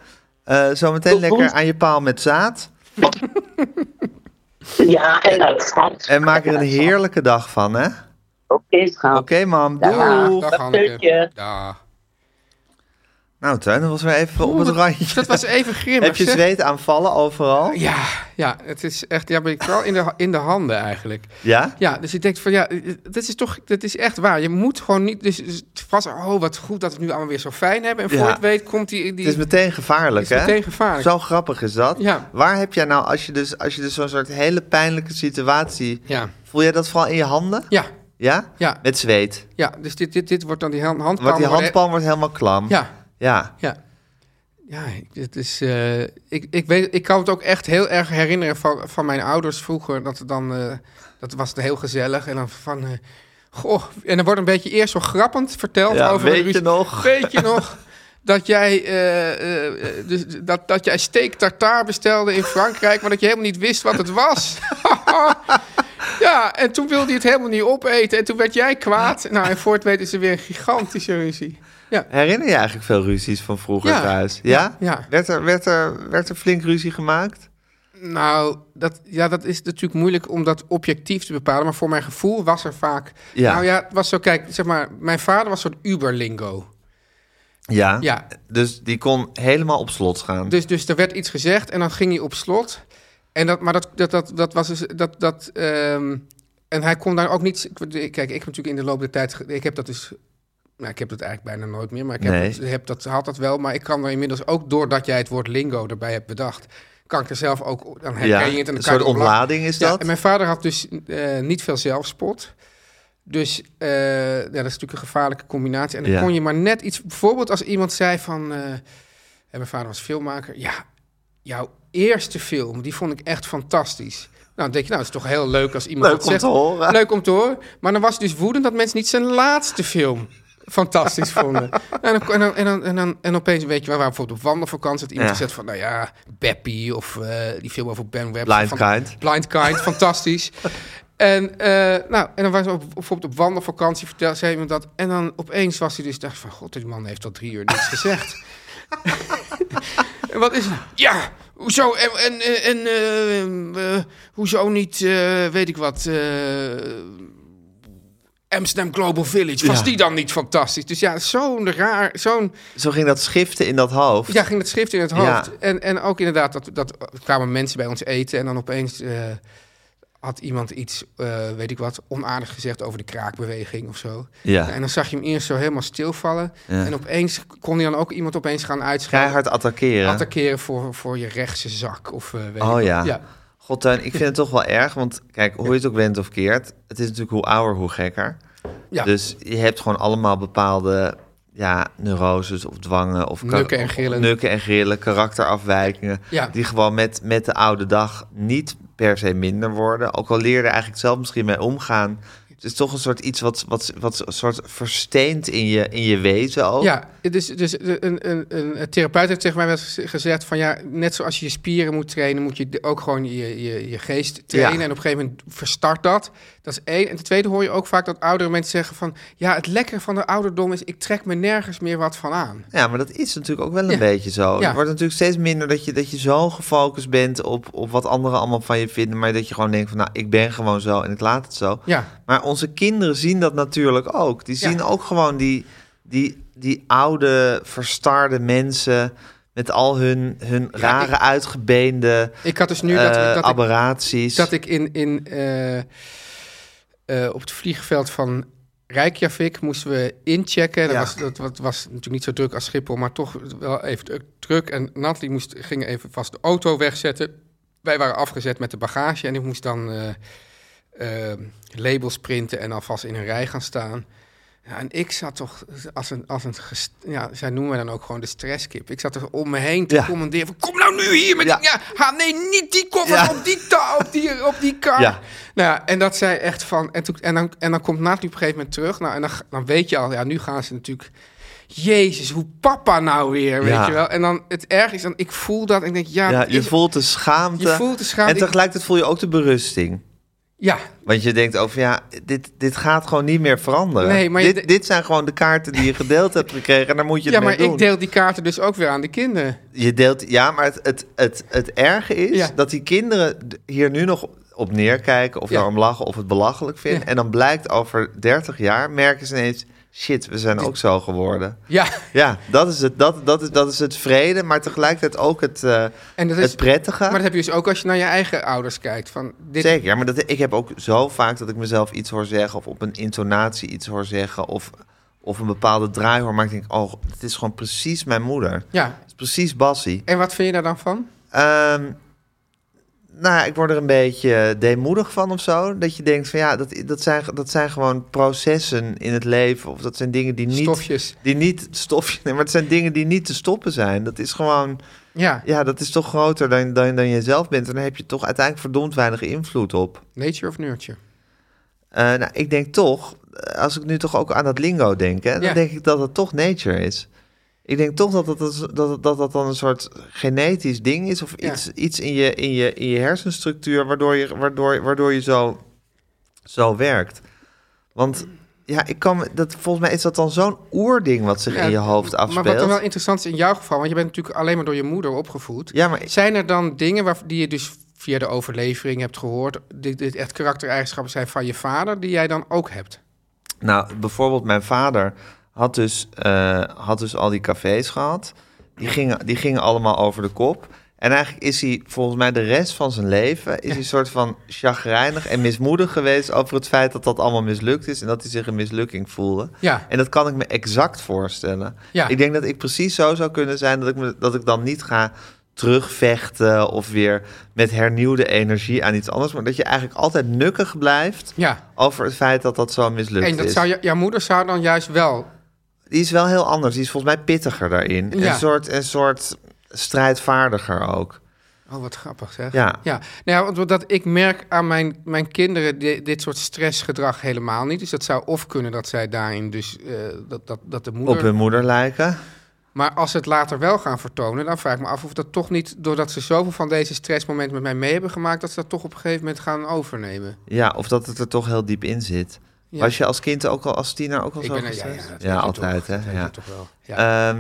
Eh zometeen Tot lekker aan je paal met zaad. Ja, en dat gaat. En maak er een heerlijke dag van, hè? Oké, schat. Oké, mam. Ja. Doeg. Dag. Dag. Nou, Tuin, dat was weer even op het randje. Dat was even grimmig. Heb je zeg. zweetaanvallen overal? Ja, ja, het is echt, ja, ben ik vooral in de, in de handen eigenlijk. Ja? Ja, dus ik denk van ja, dat is toch, dat is echt waar. Je moet gewoon niet, dus, dus vast, oh wat goed dat we het nu allemaal weer zo fijn hebben. En voor Ja. het weet komt die, die Het is meteen gevaarlijk, Het is hè? meteen gevaarlijk. Zo grappig is dat. Ja. Waar heb jij nou, als je dus, als je dus zo'n soort hele pijnlijke situatie... ja, Voel jij dat vooral in je handen? ja, Ja? ja, Met zweet. ja, dus dit, dit, dit wordt dan die hand, handpalm. Want die handpalm wordt helemaal klam. Ja, Ja. ja. Ja, ik- het is, eh, ik, ik, weet, ik kan het ook echt heel erg herinneren van, van mijn ouders vroeger. Dat, het dan, eh, dat was het heel gezellig. En dan van, eh, goh, en dan wordt een beetje eerst zo grappend verteld Ja, over... weet je nog? Weet je nog dat jij, eh, dus, dat, dat jij steak tartare bestelde in Frankrijk... maar dat je helemaal niet wist wat het was? ja, en toen wilde hij het helemaal niet opeten. En toen werd jij kwaad. Nou, en voor het weten is er weer een gigantische ruzie. Ja, Herinner je eigenlijk veel ruzies van vroeger Ja. thuis? Ja? ja. Werd, er, werd, er, werd er flink ruzie gemaakt? Nou, dat, ja, dat is natuurlijk moeilijk om dat objectief te bepalen. Maar voor mijn gevoel was er vaak... Ja. Nou ja, het was zo, kijk, zeg maar... Mijn vader was zo'n Uberlingo. Ja. Ja, Dus die kon helemaal op slot gaan. dus, dus er werd iets gezegd en dan ging hij op slot. En dat, maar dat, dat, dat, dat was dus... Dat, dat, ehm, en hij kon daar ook niet... Kijk, ik heb natuurlijk in de loop der tijd... Ik heb dat dus... Nou, ik heb dat eigenlijk bijna nooit meer, maar ik heb, Nee. het, heb dat, had dat wel. Maar ik kan er inmiddels ook, doordat jij het woord lingo erbij hebt bedacht... kan ik er zelf ook... Dan herken ja. je het en een soort ontlading is Ja, dat? en mijn vader had dus eh, niet veel zelfspot. Dus eh, ja, dat is natuurlijk een gevaarlijke combinatie. En dan Ja. kon je maar net iets... Bijvoorbeeld als iemand zei van... eh, en mijn vader was filmmaker. Ja, jouw eerste film, die vond ik echt fantastisch. Nou, dan denk je, nou, het is toch heel leuk als iemand Leuk dat om zegt. te horen. Leuk om te horen. Maar dan was hij dus woedend dat mensen niet zijn laatste film fantastisch vonden. En dan, en, dan, en, dan, en, dan, en opeens weet je waar bijvoorbeeld op wandelvakantie had iemand Ja. van, nou ja, Beppie of eh, die film over Ben Webster. Blind van- Kind. Blind Kind, fantastisch. En, eh, nou, en dan was op, bijvoorbeeld op wandelvakantie, vertelde zei iemand dat. En dan opeens was hij dus, dacht van, god, die man heeft al drie uur niks gezegd. en wat is het? Ja, hoezo? En, en, en eh, hoezo niet, weet ik wat, Amsterdam Global Village. Was Ja. die dan niet fantastisch? Dus ja, zo'n raar, zo'n... Zo ging dat schiften in dat hoofd. Ja, ging het schrift in het hoofd. Ja. En, en ook inderdaad, dat, dat kwamen mensen bij ons eten en dan opeens eh, had iemand iets, eh, weet ik wat, onaardigs gezegd over de kraakbeweging of zo. Ja. En dan zag je hem eerst zo helemaal stilvallen. Ja. En opeens kon hij dan ook iemand opeens gaan uitschelden. Keihard attackeren. Attackeren voor, voor je rechtse zak. Of, eh, weet Oh ja. ja. God, ik vind het toch wel erg. Want kijk, hoe je het ook bent of keert. Het is natuurlijk hoe ouder, hoe gekker. Ja. Dus je hebt gewoon allemaal bepaalde ja, neuroses of dwangen. Of Nukken en grillen. Nukken en grillen, karakterafwijkingen. Ja. Die gewoon met, met de oude dag niet per se minder worden. Ook al leer je er eigenlijk zelf misschien mee omgaan. Het is toch een soort iets wat, wat, wat soort versteent in je, in je wezen ook. Ja, dus, dus een, een, een therapeut heeft tegen mij wel gezegd van ja, net zoals je je spieren moet trainen, moet je ook gewoon je, je, je geest trainen. Ja. En op een gegeven moment verstart dat. Dat is één. En ten tweede hoor je ook vaak dat oudere mensen zeggen van ja, het lekkere van de ouderdom is, ik trek me nergens meer wat van aan. Ja, maar dat is natuurlijk ook wel een Ja. beetje zo. Ja. Het wordt natuurlijk steeds minder dat je, dat je zo gefocust bent op, op wat anderen allemaal van je vinden. Maar dat je gewoon denkt van, nou, ik ben gewoon zo en ik laat het zo. Ja, Maar onze kinderen zien dat natuurlijk ook. Die zien Ja. ook gewoon die, die, die oude, verstarde mensen met al hun, hun rare, uitgebeende ik had dus nu dat, eh, dat, ik, aberraties. dat ik in, in, eh, eh, op het vliegveld van Reykjavik moesten we inchecken. Dat, Ja. was, dat, dat was natuurlijk niet zo druk als Schiphol, maar toch wel even druk-. En Nathalie moest, ging even vast de auto wegzetten. Wij waren afgezet met de bagage en ik moest dan eh, eh, labels printen en alvast in een rij gaan staan. Ja, en ik zat toch als een, als een ja, zij noemen dan ook gewoon de stresskip. Ik zat er om me heen te Ja. commanderen van, kom nou nu hier met Ja. die, ja, ha, nee, niet die koffer Ja. op die op die, op die kar. Ja. Nou ja, en dat zij echt van, en, toen, en, dan, en dan komt Nathalie op een gegeven moment terug. Nou, en dan, dan weet je al, ja, nu gaan ze natuurlijk, jezus, hoe papa nou weer, weet Ja. je wel. En dan, het erg is dan, ik voel dat en ik denk, ja, je is- voelt de schaamte. je voelt de schaamte. En tegelijkertijd voel je ook de berusting. Ja, Want je denkt over, ja, dit, dit gaat gewoon niet meer veranderen. Nee, maar dit, dit zijn gewoon de kaarten die je gedeeld hebt gekregen. En daar moet je het ja mee maar doen. ik deel die kaarten dus ook weer aan de kinderen. Je deelt, ja, maar het, het, het, het erge is Ja. dat die kinderen hier nu nog op neerkijken of Ja. daarom lachen of het belachelijk vinden. Ja. En dan blijkt over 30 jaar, merken ze ineens, shit, we zijn ook zo geworden. Ja, Ja, dat is het, dat, dat is, dat is het vrede, maar tegelijkertijd ook het, eh, en dat is, het prettige. maar dat heb je dus ook als je naar je eigen ouders kijkt. Van dit, Zeker, ja, maar dat, ik heb ook zo vaak dat ik mezelf iets hoor zeggen... of op een intonatie iets hoor zeggen... of, of een bepaalde draai hoor, maar ik denk... oh, het is gewoon precies mijn moeder. Het Ja, is precies Bassie. en wat vind je daar dan van? Ehm, nou ja, ik word er een beetje deemoedig van of zo. Dat je denkt van ja, dat, dat, zijn, dat zijn gewoon processen in het leven. Of dat zijn dingen die niet... Stofjes. Die niet, stofjes, nee, maar het zijn dingen die niet te stoppen zijn. Dat is gewoon, Ja, ja, dat is toch groter dan, dan, dan je zelf bent. En daar heb je toch uiteindelijk verdomd weinig invloed op. nature of nurture. Eh, nou, ik denk toch, eh, als ik nu toch ook aan dat lingo denk, hè, dan denk ik dat het toch nature is. Ik denk toch dat dat, dat, dat, dat, dat dan een soort genetisch ding is, of Ja. iets, iets in, je, in, je, in je hersenstructuur, waardoor je, waardoor, waardoor je zo, zo werkt. Want ja, ik kan, dat, volgens mij is dat dan zo'n oerding wat zich Ja, in je hoofd Maar wat dan afspeelt. wel interessant is in jouw geval, want je bent natuurlijk alleen maar door je moeder opgevoed. Ja, maar Zijn er dan dingen waar, die je dus via de overlevering hebt gehoord, die, die echt karaktereigenschappen zijn van je vader, die jij dan ook hebt? Nou, bijvoorbeeld mijn vader had dus, eh, had dus al die cafés gehad. Die gingen, die gingen allemaal over de kop. En eigenlijk is hij volgens mij de rest van zijn leven... is hij een soort van chagrijnig en mismoedig geweest... over het feit dat dat allemaal mislukt is... en dat hij zich een mislukking voelde. Ja. En dat kan ik me exact voorstellen. Ja. Ik denk dat ik precies zo zou kunnen zijn... dat ik, me, dat ik dan niet ga terugvechten... of weer met hernieuwde energie aan iets anders... maar dat je eigenlijk altijd nukkig blijft... Ja. over het feit dat dat zo mislukt En dat is. zou je, jouw moeder zou dan juist wel. Die is wel heel anders. Die is volgens mij pittiger daarin. Ja. Een, soort, een soort strijdvaardiger ook. Oh, wat grappig zeg. Ja. ja. Nou ja, want dat ik merk aan mijn, mijn kinderen di- dit soort stressgedrag helemaal niet. Dus dat zou of kunnen dat zij daarin dus eh, dat, dat, dat de moeder. Op hun moeder lijken. Maar als ze het later wel gaan vertonen, dan vraag ik me af of dat toch niet, doordat ze zoveel van deze stressmomenten met mij mee hebben gemaakt, dat ze dat toch op een gegeven moment gaan overnemen. Ja, of dat het er toch heel diep in zit. Ja. Was je als kind ook al, als tiener ook al Ik zo ben er, ja, ja, altijd toch. hè. Ja. je toch wel. Ja. Ehm,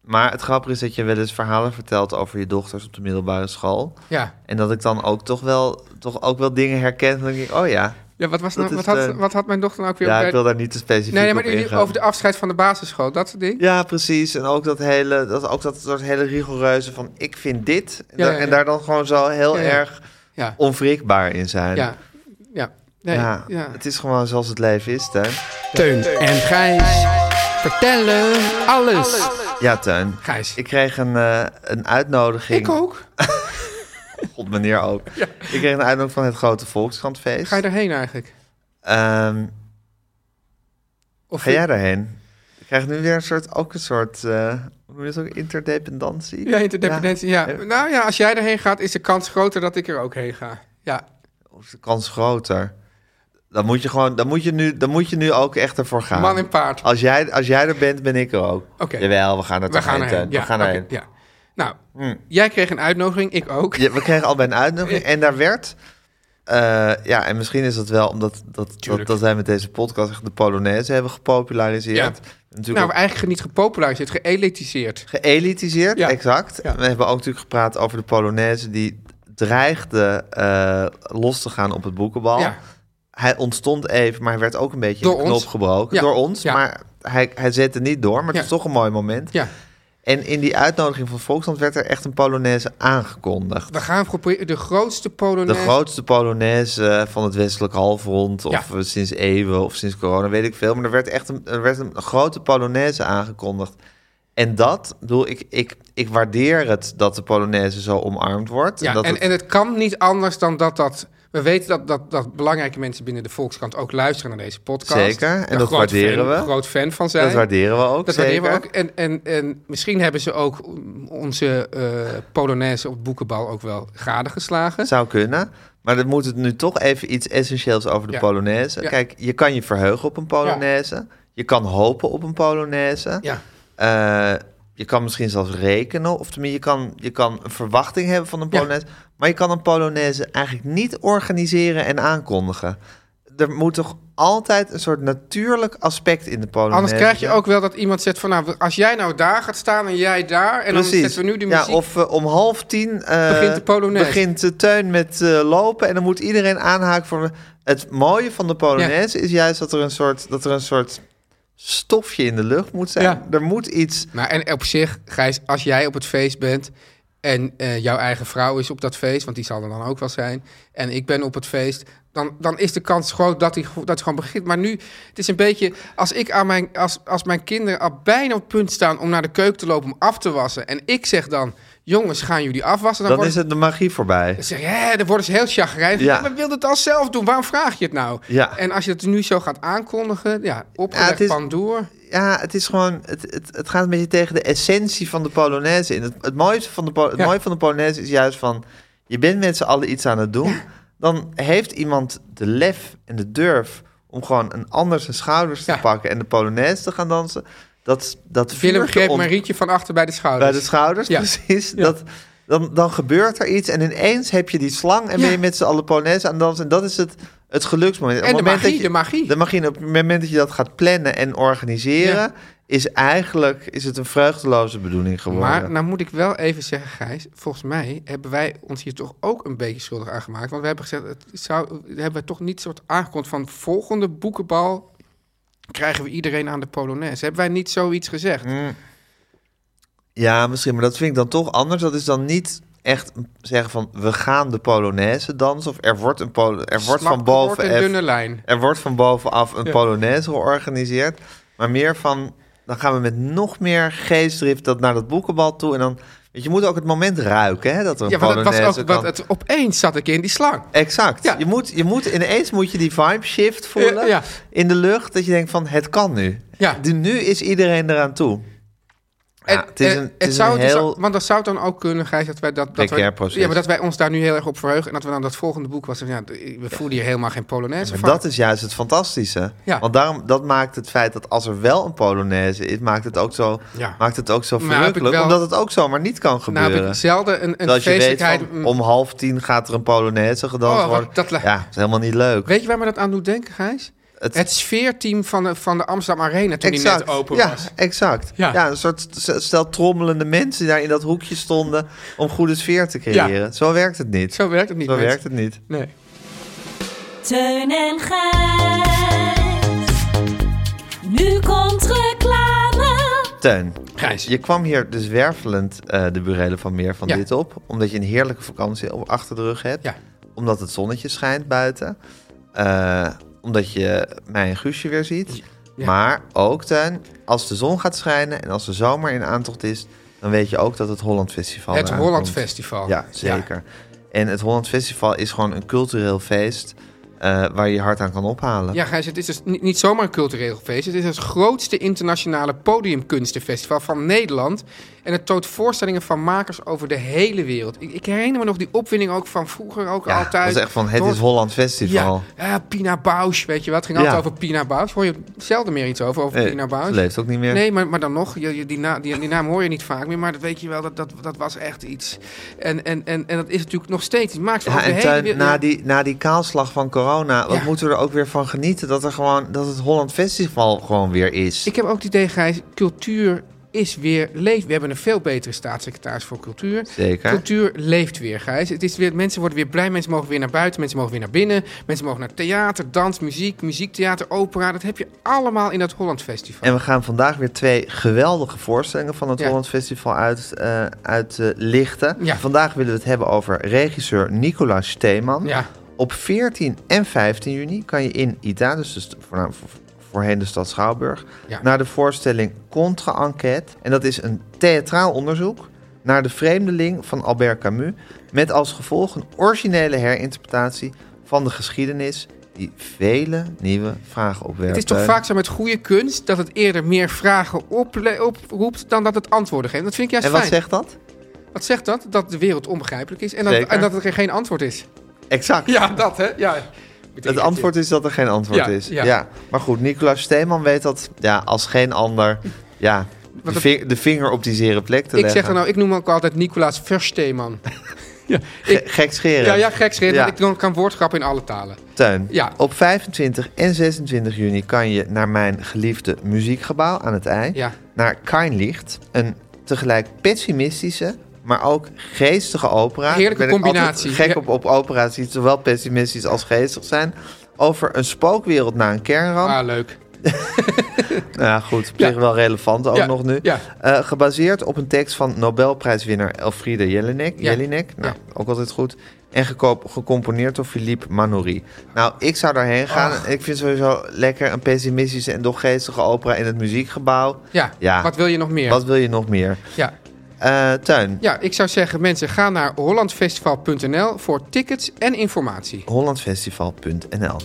maar het grappige is dat je wel eens verhalen vertelt over je dochters op de middelbare school. ja. En dat ik dan ook toch wel, toch ook wel dingen herken. Dan denk ik, oh ja, Ja, wat, was nou, wat, had, de- wat had mijn dochter nou ook weer ja, bij- ik wil daar niet te specifiek Nee, nee, maar ingaan. over de afscheid van de basisschool, dat soort ding. Ja, precies. En ook dat hele, dat, ook dat soort hele rigoureuze van ik vind dit. En, Ja, en daar dan gewoon zo heel Ja, ja. erg Ja, onwrikbaar in zijn. ja, ja. Nee, ja, ja. het is gewoon zoals het leven is, Teun. Teun en Gijs vertellen alles. Ja, Teun. Gijs, Ik kreeg een, eh, een uitnodiging. ik ook. God, meneer ook. Ik kreeg een uitnodiging van het grote Volkskrantfeest. Ga je erheen eigenlijk? Ehm, Of ga jij daarheen? Ik krijg nu weer een soort, ook een soort, eh hoe noem je dat ook, interdependantie? Ja, interdependentie, ja. Ja. Nou ja, als jij erheen gaat, is de kans groter dat ik er ook heen ga. Ja, Of is de kans groter? Dan moet je gewoon, dan moet je nu, dan moet je nu ook echt ervoor gaan. man en paard. Als jij, als jij er bent, ben ik er ook. Oké. Jawel, we gaan er We toch gaan heen. Ja, we gaan ja. Nou, Hm. jij kreeg een uitnodiging, ik ook. Ja, we kregen al bij een uitnodiging en daar werd... eh, ja, en misschien is dat wel omdat dat, dat, dat wij met deze podcast echt de Polonaise hebben gepopulariseerd. Ja. Natuurlijk Nou, ook eigenlijk niet gepopulariseerd, geëlitiseerd. geëlitiseerd, Ja. exact. Ja. We hebben ook natuurlijk gepraat over de Polonaise die dreigde eh, los te gaan op het boekenbal. Ja. Hij ontstond even, maar hij werd ook een beetje Door in de knop ons. gebroken. Ja. Door ons, Ja. maar hij, hij zette niet door. Maar het was toch een mooi moment. Ja, En in die uitnodiging van Volksland werd er echt een Polonaise aangekondigd. we gaan proberen de grootste De Polonaise... grootste Polonaise van het westelijk halfrond, of Ja. eh, sinds eeuwen, of sinds corona, weet ik veel. Maar er werd echt een, er werd een grote Polonaise aangekondigd. En dat, bedoel, ik, ik, ik waardeer het dat de Polonaise zo omarmd wordt. Ja, dat en, het- en het kan niet anders dan dat dat... We weten dat, dat, dat belangrijke mensen binnen de Volkskrant ook luisteren naar deze podcast. Zeker, en Daar dat waarderen fan, we. groot fan van zijn. dat waarderen we ook, Dat zeker. waarderen we ook. En, en, en misschien hebben ze ook onze eh Polonaise op boekenbal ook wel gadegeslagen. Zou kunnen. Maar dan moet het nu toch even iets essentieels over de Ja. Polonaise. Ja. Kijk, je kan je verheugen op een Polonaise. Je kan hopen op een Polonaise. Ja, Eh, je kan misschien zelfs rekenen. Of tenminste, je kan, je kan een verwachting hebben van een Ja. Polonaise. Maar je kan een Polonaise eigenlijk niet organiseren en aankondigen. er moet toch altijd een soort natuurlijk aspect in de Polonaise Anders krijg je ook wel dat iemand zegt van... nou, als jij nou daar gaat staan en jij daar... en dan zetten we nu de muziek... Ja, of eh, om half tien eh, Begint de Polonaise. begint de tuin met eh, lopen en dan moet iedereen aanhaken voor. Het mooie van de Polonaise is juist dat er een soort, dat er een soort stofje in de lucht moet zijn. Ja. Er moet iets. Maar en op zich, Gijs, als jij op het feest bent... en eh, jouw eigen vrouw is op dat feest... want die zal er dan ook wel zijn... en ik ben op het feest... dan, dan is de kans groot dat hij dat hij gewoon begint. Maar nu, het is een beetje... als, ik aan mijn, als, als mijn kinderen al bijna op het punt staan... om naar de keuken te lopen om af te wassen... en ik zeg dan... jongens, gaan jullie afwassen? Dan, is het de magie voorbij. Dan zeg je, hè, dan worden ze heel chagrijnig. Ja. Ja. Maar wil het al zelf doen? Waarom vraag je het nou? Ja. En als je het nu zo gaat aankondigen, ja, opgelegd het is- pan door. Ja, het is gewoon. Het, het, het gaat een beetje tegen de essentie van de Polonaise in. Het, het, mooiste van de, Po- het Ja. mooie van de Polonaise is juist van. Je bent met z'n allen iets aan het doen. Dan heeft iemand de lef en de durf om gewoon een ander zijn schouders te Ja. pakken en de Polonaise te gaan dansen. Dat, dat Willem greep Marietje van achter bij de schouders. bij de schouders, Ja. precies. Ja. Dat, dan, dan gebeurt er iets en ineens heb je die slang en Ja. ben je met z'n allen Polonaise aan het dansen. En dat is het, het geluksmoment. En de moment magie, dat je- de magie. De magie. Op het moment dat je dat gaat plannen en organiseren, Ja. is eigenlijk is het een vreugdeloze bedoeling geworden. Maar nou moet ik wel even zeggen, Gijs, volgens mij hebben wij ons hier toch ook een beetje schuldig aan gemaakt. Want we hebben gezegd, het zou, hebben we toch niet soort aangekondigd van volgende boekenbal krijgen we iedereen aan de Polonaise. Hebben wij niet zoiets gezegd? Mm. Ja, misschien, maar dat vind ik dan toch anders. Dat is dan niet echt zeggen van we gaan de Polonaise dansen of er wordt een polo, er wordt Slap van boven wordt een dunne lijn. er wordt van bovenaf een Ja. Polonaise georganiseerd, maar meer van dan gaan we met nog meer geestdrift dat naar dat boekenbal toe en dan je, moet ook het moment ruiken hè, dat er een Ja, want het was ook, kan. wat het, opeens zat ik in die slang. Exact. Ja. Je moet, je moet ineens moet je die vibe shift voelen Ja, ja. in de lucht dat je denkt van het kan nu. Ja. De, nu is iedereen eraan toe. Ja, het is en- een, het het is zou een dus heel want dat zou dan ook kunnen, Gijs, dat wij dat, dat wij, proces. ja, maar dat wij ons daar nu heel erg op verheugen en dat we dan dat volgende boek was. Ja, we voelen hier helemaal geen Polonaise van. dat is juist het fantastische. Ja. Want daarom, dat maakt het feit dat als er wel een Polonaise is, maakt het ook zo, maakt het ook zo ik verrukkelijk. wel- Omdat het ook zomaar niet kan nou gebeuren. heb ik zelden een, een feestelijkheid... van, om half tien gaat er een Polonaise gedanst Oh, worden. dat ja, dat is helemaal niet leuk. Weet je waar me dat aan doet denken, Gijs? Het- Het, sfeerteam van de, van de Amsterdam Arena toen die net open ja, was. exact. Ja. Ja. een soort stel trommelende mensen die daar in dat hoekje stonden om goede sfeer te creëren. Zo werkt het niet. Zo, Zo werkt het niet. werkt mensen. het niet. Nee. Teun en Gijs. Nu komt reclame. Teun, Gijs. je kwam hier dus wervelend eh, de burelen van meer van Ja. dit op. Omdat je een heerlijke vakantie op achter de rug hebt. Ja. Omdat het zonnetje schijnt buiten. Eh, omdat je mij en Guusje weer ziet. Ja. Maar ook, Teun, als de zon gaat schijnen en als de zomer in aantocht is... dan weet je ook dat het Holland Festival Het Holland komt. Festival. Ja, zeker. En het Holland Festival is gewoon een cultureel feest... eh, waar je je hart aan kan ophalen. Ja, Gijs, het is dus niet, niet zomaar een cultureel feest. Het is het grootste internationale podiumkunstenfestival van Nederland. En het toont voorstellingen van makers over de hele wereld. Ik, ik herinner me nog die opwinning ook van vroeger ook Ja, altijd. dat is echt van, het is Holland Festival. Ja, ja, Pina Bausch, weet je wat? Het ging altijd over Pina Bausch. Hoor je zelden meer iets over, over Pina Bausch? Leeft ook niet meer. Nee, maar, maar dan nog, je, je- die, na, die, die naam hoor je niet vaak meer, maar dat weet je wel, dat, dat, dat was echt iets. En, en, en, en dat is natuurlijk nog steeds. Maakt Ja, de hele wereld- na, die, na die kaalslag van corona, wat moeten we er ook weer van genieten? Dat, er gewoon, dat het Holland Festival gewoon weer is. Ik heb ook het idee, Gijs, cultuur is weer leeft. We hebben een veel betere staatssecretaris voor cultuur. Zeker. Cultuur leeft weer, Gijs. Het is weer, mensen worden weer blij, mensen mogen weer naar buiten, mensen mogen weer naar binnen. Mensen mogen naar theater, dans, muziek, muziektheater, opera. Dat heb je allemaal in dat Holland Festival. En we gaan vandaag weer twee geweldige voorstellingen van het Ja. Holland Festival uitlichten. uit, eh, lichten. Ja. Vandaag willen we het hebben over regisseur Nicolas Steeman. Ja. Op 14 en 15 juni kan je in ITA, dus de st- voornaam- voor- voorheen de stad Schouwburg, Ja. naar de voorstelling Contre-enquête. En dat is een theatraal onderzoek naar de vreemdeling van Albert Camus. Met als gevolg een originele herinterpretatie van de geschiedenis die vele nieuwe vragen opwerpt. Het is toch vaak zo met goede kunst dat het eerder meer vragen oproept dan dat het antwoorden geeft. Dat vind ik juist En wat fijn. zegt dat? Wat zegt dat? Dat de wereld onbegrijpelijk is en dat, en dat er geen antwoord is. Exact. Ja, dat hè? Ja. Het antwoord is dat er geen antwoord Ja, is. Ja. ja. Maar goed, Nicolaas Steeman weet dat ja, als geen ander ja, de, ving- de vinger op die zere plek te Ik leggen. zeg dan nou, ik noem hem ook altijd Nicolaas Versteeman. Ja, Ge- ik, gekscherend. ja, ja gek schreeuwen, Ja. want ik kan- woordgrappen in alle talen. Teun, Ja. op 25 en 26 juni kan je naar mijn geliefde muziekgebouw aan het IJ. Ja. Naar Keinlicht. Een tegelijk pessimistische, maar ook geestige opera. Heerlijke Ik ben combinatie. altijd Gek Ja. op, op opera's die zowel pessimistisch als geestig zijn. Over een spookwereld na een kernramp. Ah, leuk. Nou ja, goed, op Ja. zich wel relevant ook Ja, nog nu. ja. Eh, gebaseerd op een tekst van Nobelprijswinnaar Elfriede Jelinek. Jelinek, nou, Ja. ook altijd goed. En gecomponeerd door Philippe Manoury. Nou, ik zou daarheen gaan. Ach. Ik vind sowieso lekker een pessimistische en toch geestige opera in het muziekgebouw. Ja. Ja. wat wil je nog meer? Wat wil je nog meer? Ja. Eh Tuin, ja, ik zou zeggen, mensen, ga naar hollandfestival.nl voor tickets en informatie. hollandfestival.nl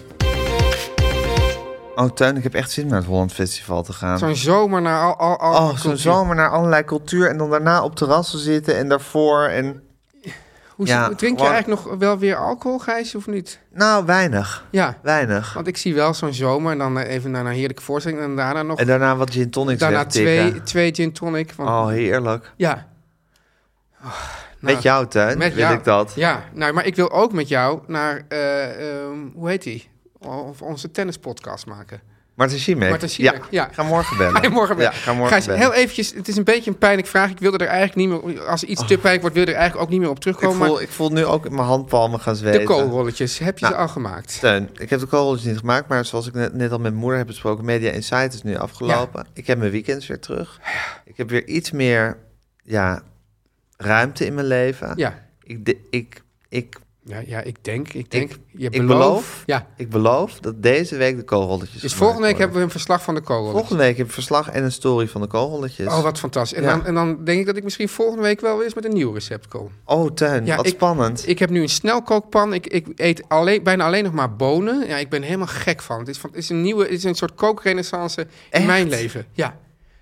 Oh, Tuin, ik heb echt zin om naar het Holland Festival te gaan. Zo'n zomer naar al... al, al Oh, zo'n zomer naar allerlei cultuur en dan daarna op terrassen zitten en daarvoor en... Hoe, Ja, drink je gewoon- eigenlijk nog wel weer alcohol, Gijs, of niet? Nou, weinig. Ja, Weinig. want ik zie wel zo'n zomer en dan eh, even naar een heerlijke voorstelling en daarna nog... En daarna wat gin tonics daarna twee, twee gin tonic. Want, Oh, heerlijk. Ja. Nou, Met jou, Tuin, met wil jou. ik dat. Ja, nou, maar ik wil ook met jou naar, eh, ehm, hoe heet die? Of onze tennispodcast maken. Martin Schimek. Martin Schimek, ja. Ik ga morgen bellen. Ga je morgen Ja, bellen? ga morgen Gijs, bellen. heel eventjes, het is een beetje een pijnlijke vraag. Ik wilde er eigenlijk niet meer, als iets te pijnlijk wordt, wil je er eigenlijk ook niet meer op ik, terugkomen. voel, ik voel nu ook mijn handpalmen gaan maar zweten. de koolrolletjes, heb je Nou, ze al gemaakt? Teun, ik heb de koolrolletjes niet gemaakt, maar zoals ik net, net al met moeder heb besproken, Media Insight is nu afgelopen. Ik heb mijn weekends weer terug. Ik heb weer iets meer ja, ruimte in mijn leven. Ja. Ik, de- ik, ik, Ja, ja, ik denk, ik denk, je ik belooft. beloof, Ja, ik beloof dat deze week de koolrolletjes dus volgende week worden. hebben we een verslag van de koolrolletjes. Volgende week heb ik verslag en een story van de koolrolletjes. Oh, wat fantastisch. En, Ja. dan, en dan denk ik dat ik misschien volgende week wel weer eens met een nieuw recept kom. Oh, Teun, Ja, wat ik- spannend. Ik heb nu een snelkookpan. Ik, ik eet alleen, bijna alleen nog maar bonen. Ja, ik ben helemaal gek van. Het is, van, het is een nieuwe, het is een soort kookrenaissance in mijn leven. Ja.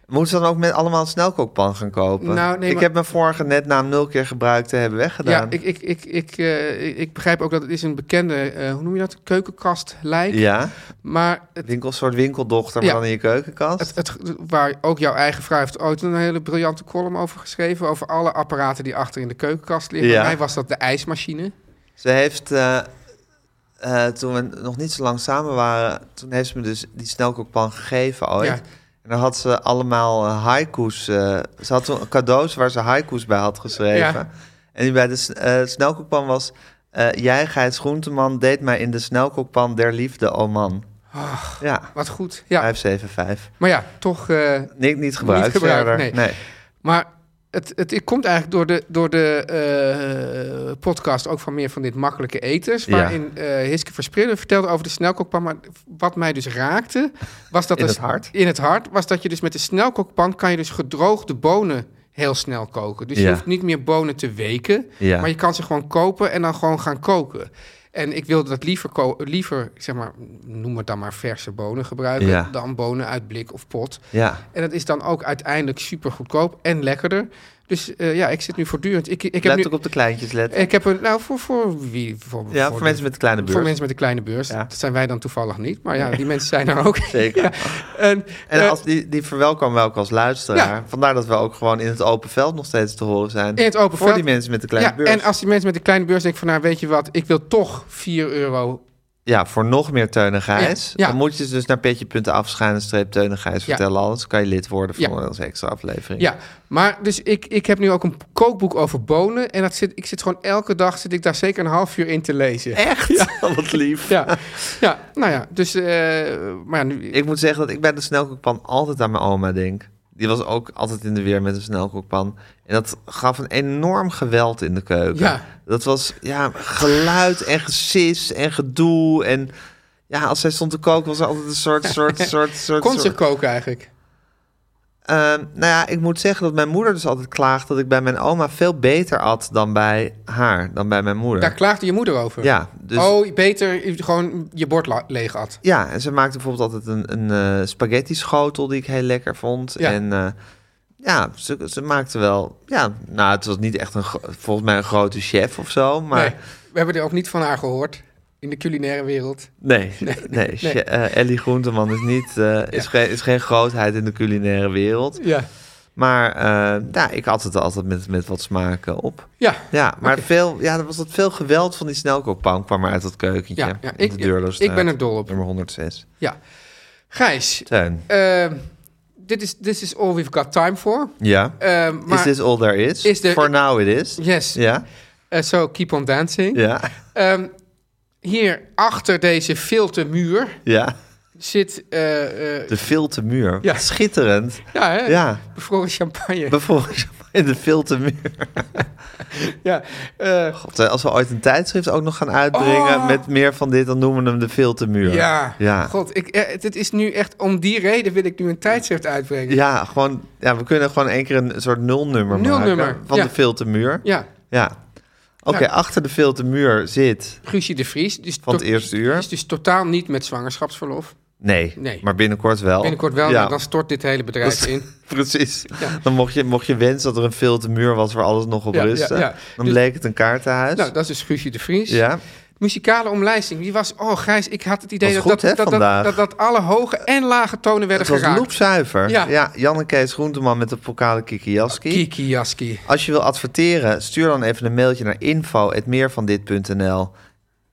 Moeten ze dan ook met allemaal een snelkookpan gaan kopen? Nou, nee, ik maar- heb mijn vorige net na nul keer gebruikt te hebben weggedaan. Ja, ik, ik, ik, ik, eh, ik- ik begrijp ook dat het is een bekende, eh, hoe noem je dat, keukenkast lijk. Ja, Maar het, winkel, soort winkeldochter, maar Ja. dan in je keukenkast. het, het, waar ook jouw eigen vrouw heeft ooit een hele briljante column over geschreven. Over alle apparaten die achter in de keukenkast liggen. Ja. Bij mij was dat de ijsmachine. Ze heeft, eh, toen we nog niet zo lang samen waren, toen heeft ze me dus die snelkookpan gegeven ooit. Ja. En dan had ze allemaal eh, haiku's. eh, ze had toen cadeaus waar ze haiku's bij had geschreven. Ja. En die bij de eh, snelkookpan was... jij, Gijs Groenteman, deed mij in de snelkookpan der liefde, oh man. ja, Wat goed. Ja. 575. Maar ja, toch... Niet, niet gebruikt Niet gebruikt, nee. nee. Maar het, het, het komt eigenlijk door de, door de eh, podcast ook van meer van dit makkelijke eters. Ja. Waarin eh Hiske Verspreiden vertelde over de snelkookpan. Maar wat mij dus raakte, was dat... In het hart? In het hart, was dat je dus met de snelkookpan kan je dus gedroogde bonen heel snel koken. Dus je hoeft niet meer bonen te weken, Ja. maar je kan ze gewoon kopen en dan gewoon gaan koken. En ik wilde dat liever, liever zeg maar, noem het dan maar verse bonen gebruiken... Ja. dan bonen uit blik of pot. Ja. En dat is dan ook uiteindelijk super goedkoop en lekkerder. Dus eh, ja, ik zit nu voortdurend. Ik, ik heb Let nu, ook op de kleintjes, let. ik heb een, nou voor, voor wie? Voor, ja, voor, de- mensen met een kleine beurs. voor mensen met een kleine beurs. Ja. Dat zijn wij dan toevallig niet. Maar ja, die mensen zijn er ook. Zeker. Ja. En, En eh, als die, die verwelkomen we ook als luisteraar. Ja. Vandaar dat we ook gewoon in het open veld nog steeds te horen zijn. In het open voor veld. die mensen met de kleine ja, beurs. en als die mensen met een kleine beurs denken van... nou, weet je wat, ik wil toch 4 euro... Ja, voor nog meer Teun en Gijs. Ja, ja. Dan moet je dus naar petje.af schuine streep Teun en Gijs Ja. vertellen alles. kan je lid worden Ja. voor onze extra aflevering. Ja, maar dus ik, ik heb nu ook een kookboek over bonen. En dat zit, ik zit gewoon elke dag zit ik daar zeker een half uur in te lezen. Echt? Wat lief. Ja, ja nou ja, dus... eh, maar ja, nu, Ik moet zeggen dat ik bij de snelkookpan altijd aan mijn oma denk. Die was ook altijd in de weer met een snelkookpan. En dat gaf een enorm geweld in de keuken. Ja. Dat was ja, geluid en gesis en gedoe. En ja, als zij stond te koken was er altijd een soort... soort, soort, soort, kon ze soort koken eigenlijk? Ehm, nou ja, ik moet zeggen dat mijn moeder dus altijd klaagt... dat ik bij mijn oma veel beter at dan bij haar, dan bij mijn moeder. Daar klaagde je moeder over? Ja, dus... Oh, beter gewoon je bord leeg at. Ja, en ze maakte bijvoorbeeld altijd een, een eh, spaghetti schotel die ik heel lekker vond. Ja. En eh, ja, ze, ze maakte wel... Ja, nou, het was niet echt een, volgens mij een grote chef of zo, maar... Nee, we hebben er ook niet van haar gehoord in de culinaire wereld. Nee, nee, che- eh, Ellie Groenteman is, niet, eh, is, geen, is geen grootheid in de culinaire wereld. Ja. Maar eh, ja, ik had het altijd met, met wat smaak eh, op. Ja, Ja, maar veel, ja, er was dat veel geweld van die snelkookpan kwam maar uit dat keukentje. Ja, ik- de Deurloosstraat, ik ben er dol op. Nummer 106. ja. Gijs, Teun. eh, dit is this is all we've got time for. Ja. Eh, maar, is this all there is? is er- For now it is. Yes, Ja, so keep on dancing. ja, Ehm, hier achter deze filtermuur ja. zit... eh, eh, De filtermuur. Ja. Schitterend. ja, hè? Ja, bevroren champagne. bijvoorbeeld in de filtermuur. ja, eh, God, als we ooit een tijdschrift ook nog gaan uitbrengen Oh. met meer van dit, dan noemen we hem de filtermuur. ja. Ja. God, ik, het is nu echt... Om die reden wil ik nu een tijdschrift uitbrengen. Ja, gewoon, ja, we kunnen gewoon één keer een soort nulnummer Nulnummer, maken van ja. de filtermuur. Ja, Ja. Oké, achter de filtermuur zit Guusje de Vries. Dus van het eerste uur. is dus totaal niet met zwangerschapsverlof. Nee, Nee. maar binnenkort wel. Binnenkort wel, Ja, dan stort dit hele bedrijf in. precies. Ja. Dan mocht je, mocht je wensen dat er een filtermuur was waar alles nog op Ja, rustte. Dan Dus- bleek het een kaartenhuis. Nou, dat is dus Guusje de Vries. ja. Muzikale omlijsting, die was... Oh, Gijs, ik had het idee dat, goed, dat, hè, dat, dat, dat, dat alle hoge en lage tonen werden Het was geraakt. loepzuiver. Ja. Ja. Jan en Kees Groenteman met de pokale Kiki Jaski. Kiki Jaski. Als je wil adverteren, stuur dan even een mailtje naar info.meervandit.nl.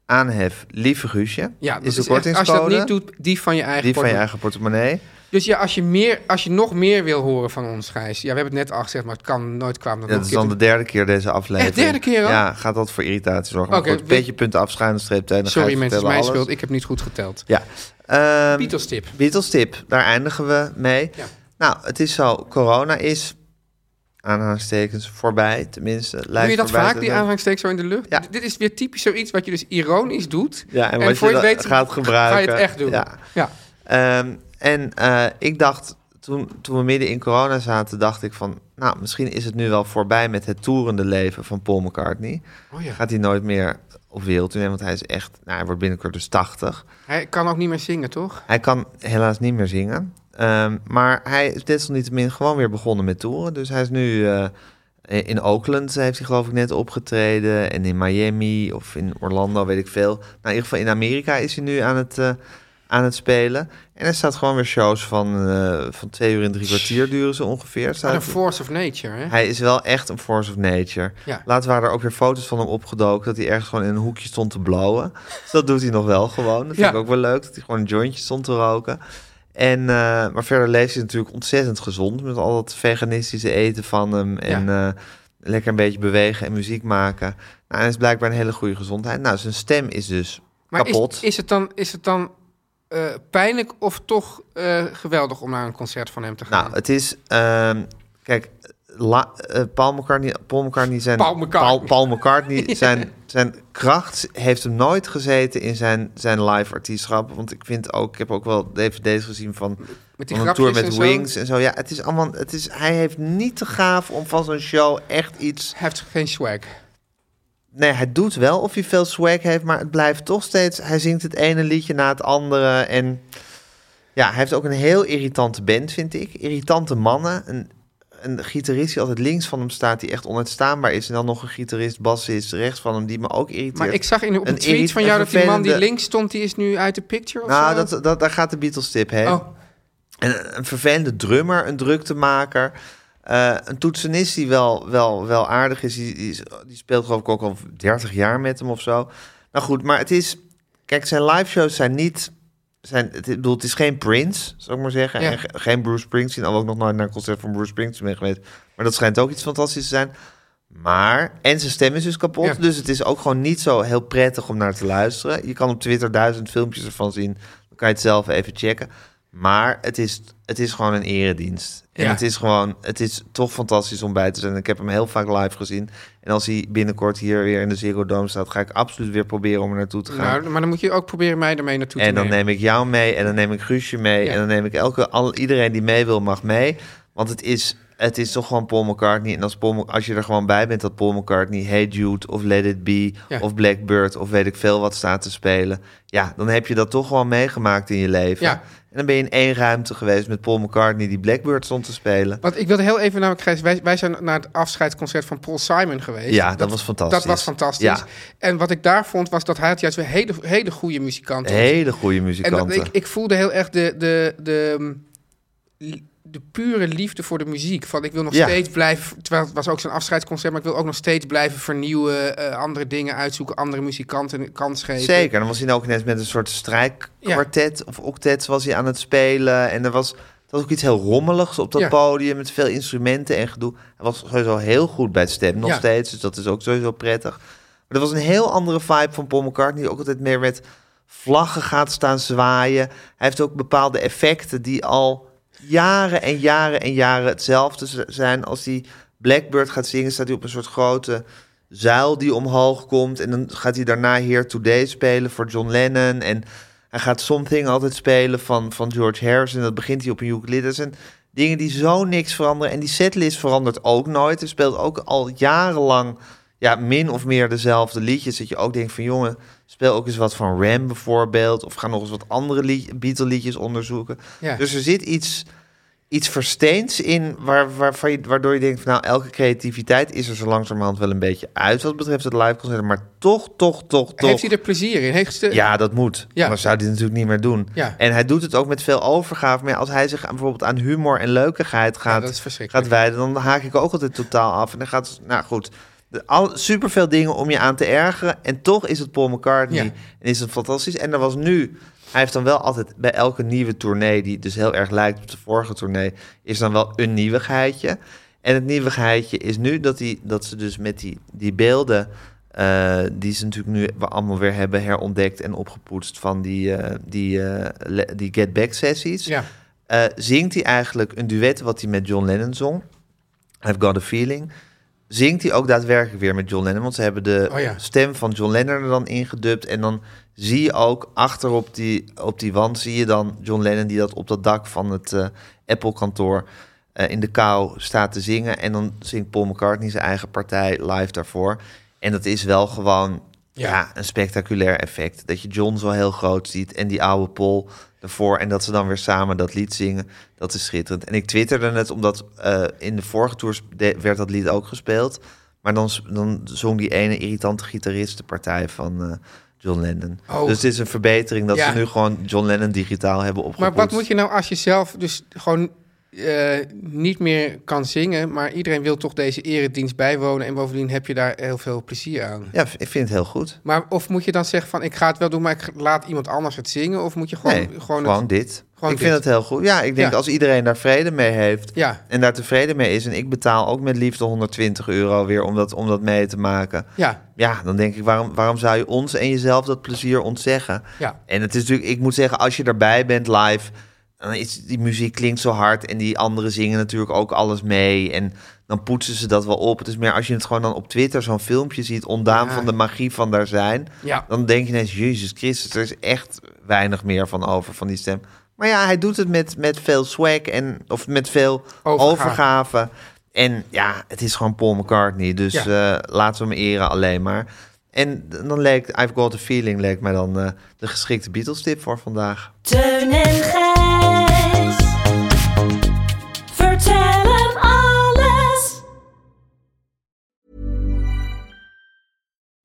Aanhef, lieve Guusje. Ja, dat is de echt- als je dat kortingscode. niet doet, die van je eigen die van je eigen portemonnee. Dus ja, als je, meer, als je nog meer wil horen van ons, Gijs. Ja, we hebben het net al gezegd, maar het kan nooit kwamen. Ja, dat is dan de derde keer deze aflevering. Echt derde keer al? Ja, gaat dat voor irritatie zorgen. Maar Oké, goed, weet- beetje punten afschuinen, streep tegen. Sorry mensen, het is mijn schuld. Ik heb niet goed geteld. Ja. Ehm, Beatles tip. Beatles tip, daar eindigen we mee. Ja. Nou, het is zo, corona is, aanhalingstekens, voorbij, tenminste. Doe lijkt je dat vaak, die zijn. aanhangsteek zo in de lucht? Ja. Dit is weer typisch zoiets wat je dus ironisch doet. Ja, en, En wat voor je je weet gaat gebruiken. Ga je het echt doen. Ja. ja. Ehm, en eh, ik dacht, toen, toen we midden in corona zaten, dacht ik van... Nou, misschien is het nu wel voorbij met het toerende leven van Paul McCartney. Oh ja. Gaat hij nooit meer op wereldtournee, want hij is echt... Nou, hij wordt binnenkort dus 80. Hij kan ook niet meer zingen, toch? Hij kan helaas niet meer zingen. Ehm, maar hij is desalniettemin gewoon weer begonnen met toeren. Dus hij is nu... eh, in Oakland heeft hij geloof ik net opgetreden. En in Miami of in Orlando, weet ik veel. Nou, in ieder geval in Amerika is hij nu aan het, eh, aan het spelen. En er staat gewoon weer shows van, eh, van twee uur en drie kwartier duren ze ongeveer. Wat Staat, een force of nature, hè? hij is wel echt een force of nature. Ja. Later waren er ook weer foto's van hem opgedoken... dat hij ergens gewoon in een hoekje stond te blowen. Dus dat doet hij nog wel gewoon. Dat vind Ja. ik ook wel leuk, dat hij gewoon een jointje stond te roken. En, eh, maar verder leeft hij natuurlijk ontzettend gezond... met al dat veganistische eten van hem... en eh, lekker een beetje bewegen en muziek maken. Nou, en hij is blijkbaar een hele goede gezondheid. Nou, zijn stem is dus Maar kapot. is, is het dan, is het dan eh, pijnlijk of toch eh, geweldig om naar een concert van hem te gaan? Nou, het is... ehm, kijk, la, eh, Paul McCartney, Paul McCartney zijn... Paul McCartney. Paul, Paul McCartney, zijn, zijn kracht heeft hem nooit gezeten in zijn, zijn live artiestschap. Want ik vind ook... Ik heb ook wel dvd's gezien van, met die van een tour met en zo? Wings en zo. Ja, het is allemaal... Het is, hij heeft niet te gaaf om van zo'n show echt iets... Hij heeft geen swag. Nee, hij doet wel of hij veel swag heeft, maar het blijft toch steeds... Hij zingt het ene liedje na het andere en... Ja, hij heeft ook een heel irritante band, vind ik. Irritante mannen. Een, een gitarist die altijd links van hem staat, die echt onuitstaanbaar is. En dan nog een gitarist, bassist, rechts van hem, die me ook irriteert. Maar ik zag in, op Een een tweet van jou dat die man die links stond, die is nu uit de picture of nou, zo? dat, dat, daar gaat de Beatles-tip heen. Oh, En een vervelende drummer, een druktemaker. Eh een toetsenist die wel, wel, wel aardig is. Die, die, speelt geloof ik ook al 30 jaar met hem of zo. Nou goed, maar het is... Kijk, zijn live shows zijn niet... Zijn, het, ik bedoel, het is geen Prince, zou ik maar zeggen. Ja. En ge- geen Bruce Springsteen, al ook nog nooit naar een concert van Bruce Springsteen ben geweest. Maar dat schijnt ook iets fantastisch te zijn. Maar, en zijn stem is dus kapot. Ja. Dus het is ook gewoon niet zo heel prettig om naar te luisteren. Je kan op Twitter duizend filmpjes ervan zien. Dan kan je het zelf even checken. Maar het is, het is gewoon een eredienst. En Ja. het is gewoon, het is toch fantastisch om bij te zijn. Ik heb hem heel vaak live gezien. En als hij binnenkort hier weer in de Ziggo Dome staat, ga ik absoluut weer proberen om er naartoe te gaan. nou, maar dan moet je ook proberen mij ermee naartoe en te dan nemen. neem ik jou mee en dan neem ik Guusje mee. Ja. En dan neem ik elke, al, iedereen die mee wil, mag mee. Want het is, het is toch gewoon Paul McCartney. En als, Paul, als je er gewoon bij bent dat Paul McCartney Hey Jude of Let It Be Ja. of Blackbird of weet ik veel wat staat te spelen. Ja, dan heb je dat toch gewoon meegemaakt in je leven. Ja. En dan ben je in één ruimte geweest met Paul McCartney die Blackbird stond te spelen. Want ik wilde heel even namelijk, Gijs, wij, wij zijn naar het afscheidsconcert van Paul Simon geweest. Ja, dat, was fantastisch. Dat was fantastisch. Ja, En wat ik daar vond, was dat hij had juist weer hele, hele goede muzikanten. hele goede en muzikanten. dat, ik, ik voelde heel erg de, de, de, mm, de pure liefde voor de muziek. Van ik wil nog Ja. steeds blijven. Terwijl het was ook zo'n afscheidsconcert, maar ik wil ook nog steeds blijven vernieuwen, eh, andere dingen uitzoeken, andere muzikanten een kans geven. Zeker, dan was hij ook net met een soort strijkkwartet of octet was hij aan het spelen. En er was, was ook iets heel rommeligs op dat Ja. podium met veel instrumenten en gedoe. Hij was sowieso heel goed bij het stem nog steeds, dus dat is ook sowieso prettig. Maar er was een heel andere vibe van Paul McCartney, die ook altijd meer met vlaggen gaat staan zwaaien. Hij heeft ook bepaalde effecten die al jaren en jaren en jaren hetzelfde zijn. Als hij Blackbird gaat zingen, staat hij op een soort grote zuil die omhoog komt. En dan gaat hij daarna Here Today spelen voor John Lennon. En hij gaat Something altijd spelen van, van George Harrison. Dat begint hij op een ukulele. Dat zijn dingen die zo niks veranderen. En die setlist verandert ook nooit. Hij speelt ook al jarenlang ja, min of meer dezelfde liedjes. Dat je ook denkt van jongen, speel ook eens wat van Ram bijvoorbeeld. Of ga nog eens wat andere lied- Beatle-liedjes onderzoeken. Ja. Dus er zit iets, iets versteends in waar, waarvan je, waardoor je denkt van nou, elke creativiteit is er zo langzamerhand wel een beetje uit wat betreft het live concert. Maar toch, toch, toch, toch. Heeft hij er plezier in? Heeft Ja, dat moet. Ja. Anders zou hij natuurlijk niet meer doen. Ja. En hij doet het ook met veel overgave. Maar als hij zich aan, bijvoorbeeld aan humor en leukigheid gaat, gaat wijden, dan haak ik ook altijd totaal af. En dan gaat, nou goed, al, superveel dingen om je aan te ergeren. En toch is het Paul McCartney Ja. en is het fantastisch. En er was nu, hij heeft dan wel altijd bij elke nieuwe tournee, die dus heel erg lijkt op de vorige tournee, is dan wel een nieuwigheidje. En het nieuwigheidje is nu dat, die, dat ze dus met die, die beelden, eh, die ze natuurlijk nu we allemaal weer hebben herontdekt en opgepoetst van die, eh, die, eh, le- die Get Back sessies, Ja. zingt hij eigenlijk een duet wat hij met John Lennon zong. I've Got a Feeling. Zingt hij ook daadwerkelijk weer met John Lennon. Want ze hebben de Oh ja. stem van John Lennon er dan ingedubt. En dan zie je ook achter op die, op die wand... zie je dan John Lennon die dat op dat dak van het eh, Apple-kantoor... eh, in de kou staat te zingen. En dan zingt Paul McCartney zijn eigen partij live daarvoor. En dat is wel gewoon Ja. ja. een spectaculair effect. Dat je John zo heel groot ziet en die oude Paul ervoor. En dat ze dan weer samen dat lied zingen. Dat is schitterend. En ik twitterde het omdat eh, in de vorige tours werd dat lied ook gespeeld. Maar dan, dan zong die ene irritante gitarist de partij van eh, John Lennon. Oh. Dus het is een verbetering dat Ja. ze nu gewoon John Lennon digitaal hebben Maar opgepoetst. wat moet je nou als je zelf dus gewoon eh, niet meer kan zingen, maar iedereen wil toch deze eredienst bijwonen en bovendien heb je daar heel veel plezier aan. Ja, ik vind het heel goed. Maar of moet je dan zeggen van ik ga het wel doen, maar ik laat iemand anders het zingen? Of moet je gewoon, nee, gewoon, gewoon, het- dit. gewoon ik vind het heel goed. Ja, ik denk Ja. als iedereen daar vrede mee heeft... Ja, en daar tevreden mee is... en ik betaal ook met liefde 120 euro weer om dat, om dat mee te maken... ja, Ja, dan denk ik, waarom, waarom zou je ons en jezelf dat plezier ontzeggen? ja. En het is natuurlijk, ik moet zeggen, als je erbij bent live, dan is die muziek klinkt zo hard en die anderen zingen natuurlijk ook alles mee en dan poetsen ze dat wel op. Het is meer als je het gewoon dan op Twitter zo'n filmpje ziet, ontdaan Ja. van de magie van daar zijn, Ja. dan denk je ineens, Jezus Christus, er is echt weinig meer van over van die stem. Maar ja, hij doet het met, met veel swag en of met veel Overgave. overgave. En ja, het is gewoon Paul McCartney. Dus Ja. eh, laten we hem eren alleen maar. En dan leek I've Got a Feeling leek mij dan eh, de geschikte Beatles tip voor vandaag. Teun en Gijs.